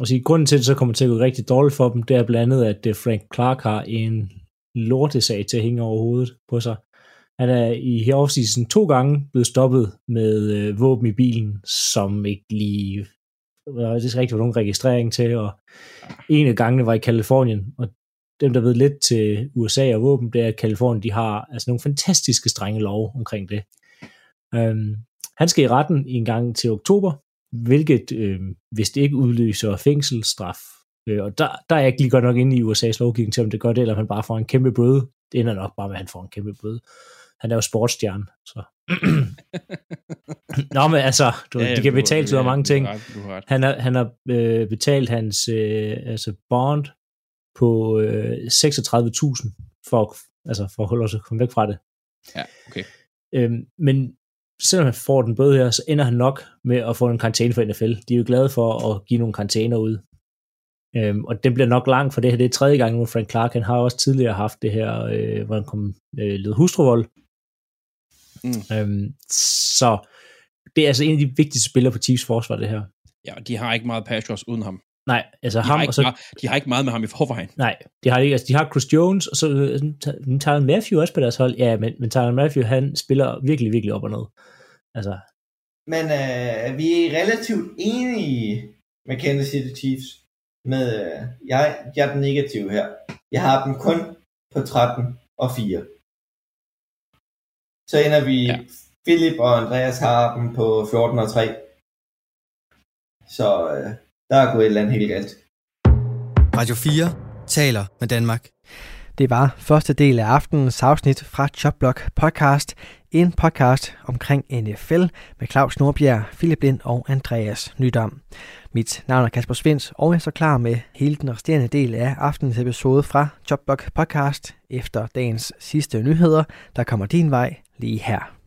G: Og sige, grunden til, at det så kommer til at gå rigtig dårligt for dem, det er blandt andet, at øh, Frank Clark har en lortesag til at hænge over hovedet på sig. Han er i her offseason to gange blevet stoppet med øh, våben i bilen, som ikke lige var det rigtig var nogen registrering til, og en af gangene var i Kalifornien, og dem, der ved lidt til USA og våben, det er, at Kalifornien, de har altså nogle fantastiske strenge lov omkring det. Øhm, han skal i retten en gang til oktober, hvilket, øh, hvis det ikke udløser fængselsstraf, øh, og der, der er jeg ikke lige godt nok inde i USA's lovgivning til, om det gør det, eller om han bare får en kæmpe bøde. Det ender nok bare med, at han får en kæmpe bøde. Han er jo sportsstjerne, så... [CLEARS THROAT] Nå, men altså, du, ja, de kan betale til
E: ja,
G: mange
E: du har
G: ting.
E: Du har.
G: Han har, han har øh, betalt hans øh, altså bond på øh, 36.000 for, at- altså for at holde os at komme væk fra det.
E: Ja, okay.
G: Øhm, men selvom han får den bøde her, så ender han nok med at få en karantæne for NFL. De er jo glade for at give nogle karantæner ud. Øhm, og det bliver nok langt, for det her det er tredje gang nu. Frank Clark han har også tidligere haft det her, øh, hvor han kom øh, led hustruvold.
E: Mm.
G: Øhm, så det er altså en af de vigtigste spillere på Chiefs forsvar, det her.
E: Ja, de har ikke meget pass rush uden ham.
G: Nej, altså
E: De
G: ham,
E: har,
G: og
E: ikke
G: så
E: meget, de har ikke meget med ham i forvejen.
G: Nej, de har ikke. Altså, de har Chris Jones, og så tager Matthew også på deres hold. Ja, men, men Tyler Matthew, han spiller virkelig, virkelig op og ned. Altså,
F: Men øh, vi er relativt enige med Kansas City Chiefs. Med, øh, jeg, jeg er den negative her. Jeg har dem kun på 13 og 4. Så ender vi, Ja. Philip og Andreas har dem på 14 og 3. Så øh, der er gået et eller andet helt galt.
A: Radio 4 taler med Danmark.
B: Det var første del af aftenens afsnit fra Chopblock Podcast. En podcast omkring NFL med Claus Nordbjerg, Philip Lind og Andreas Nydam. Mit navn er Kasper Svens, og jeg er så klar med hele den resterende del af aftenens episode fra Jobbug Podcast efter dagens sidste nyheder, der kommer din vej lige her.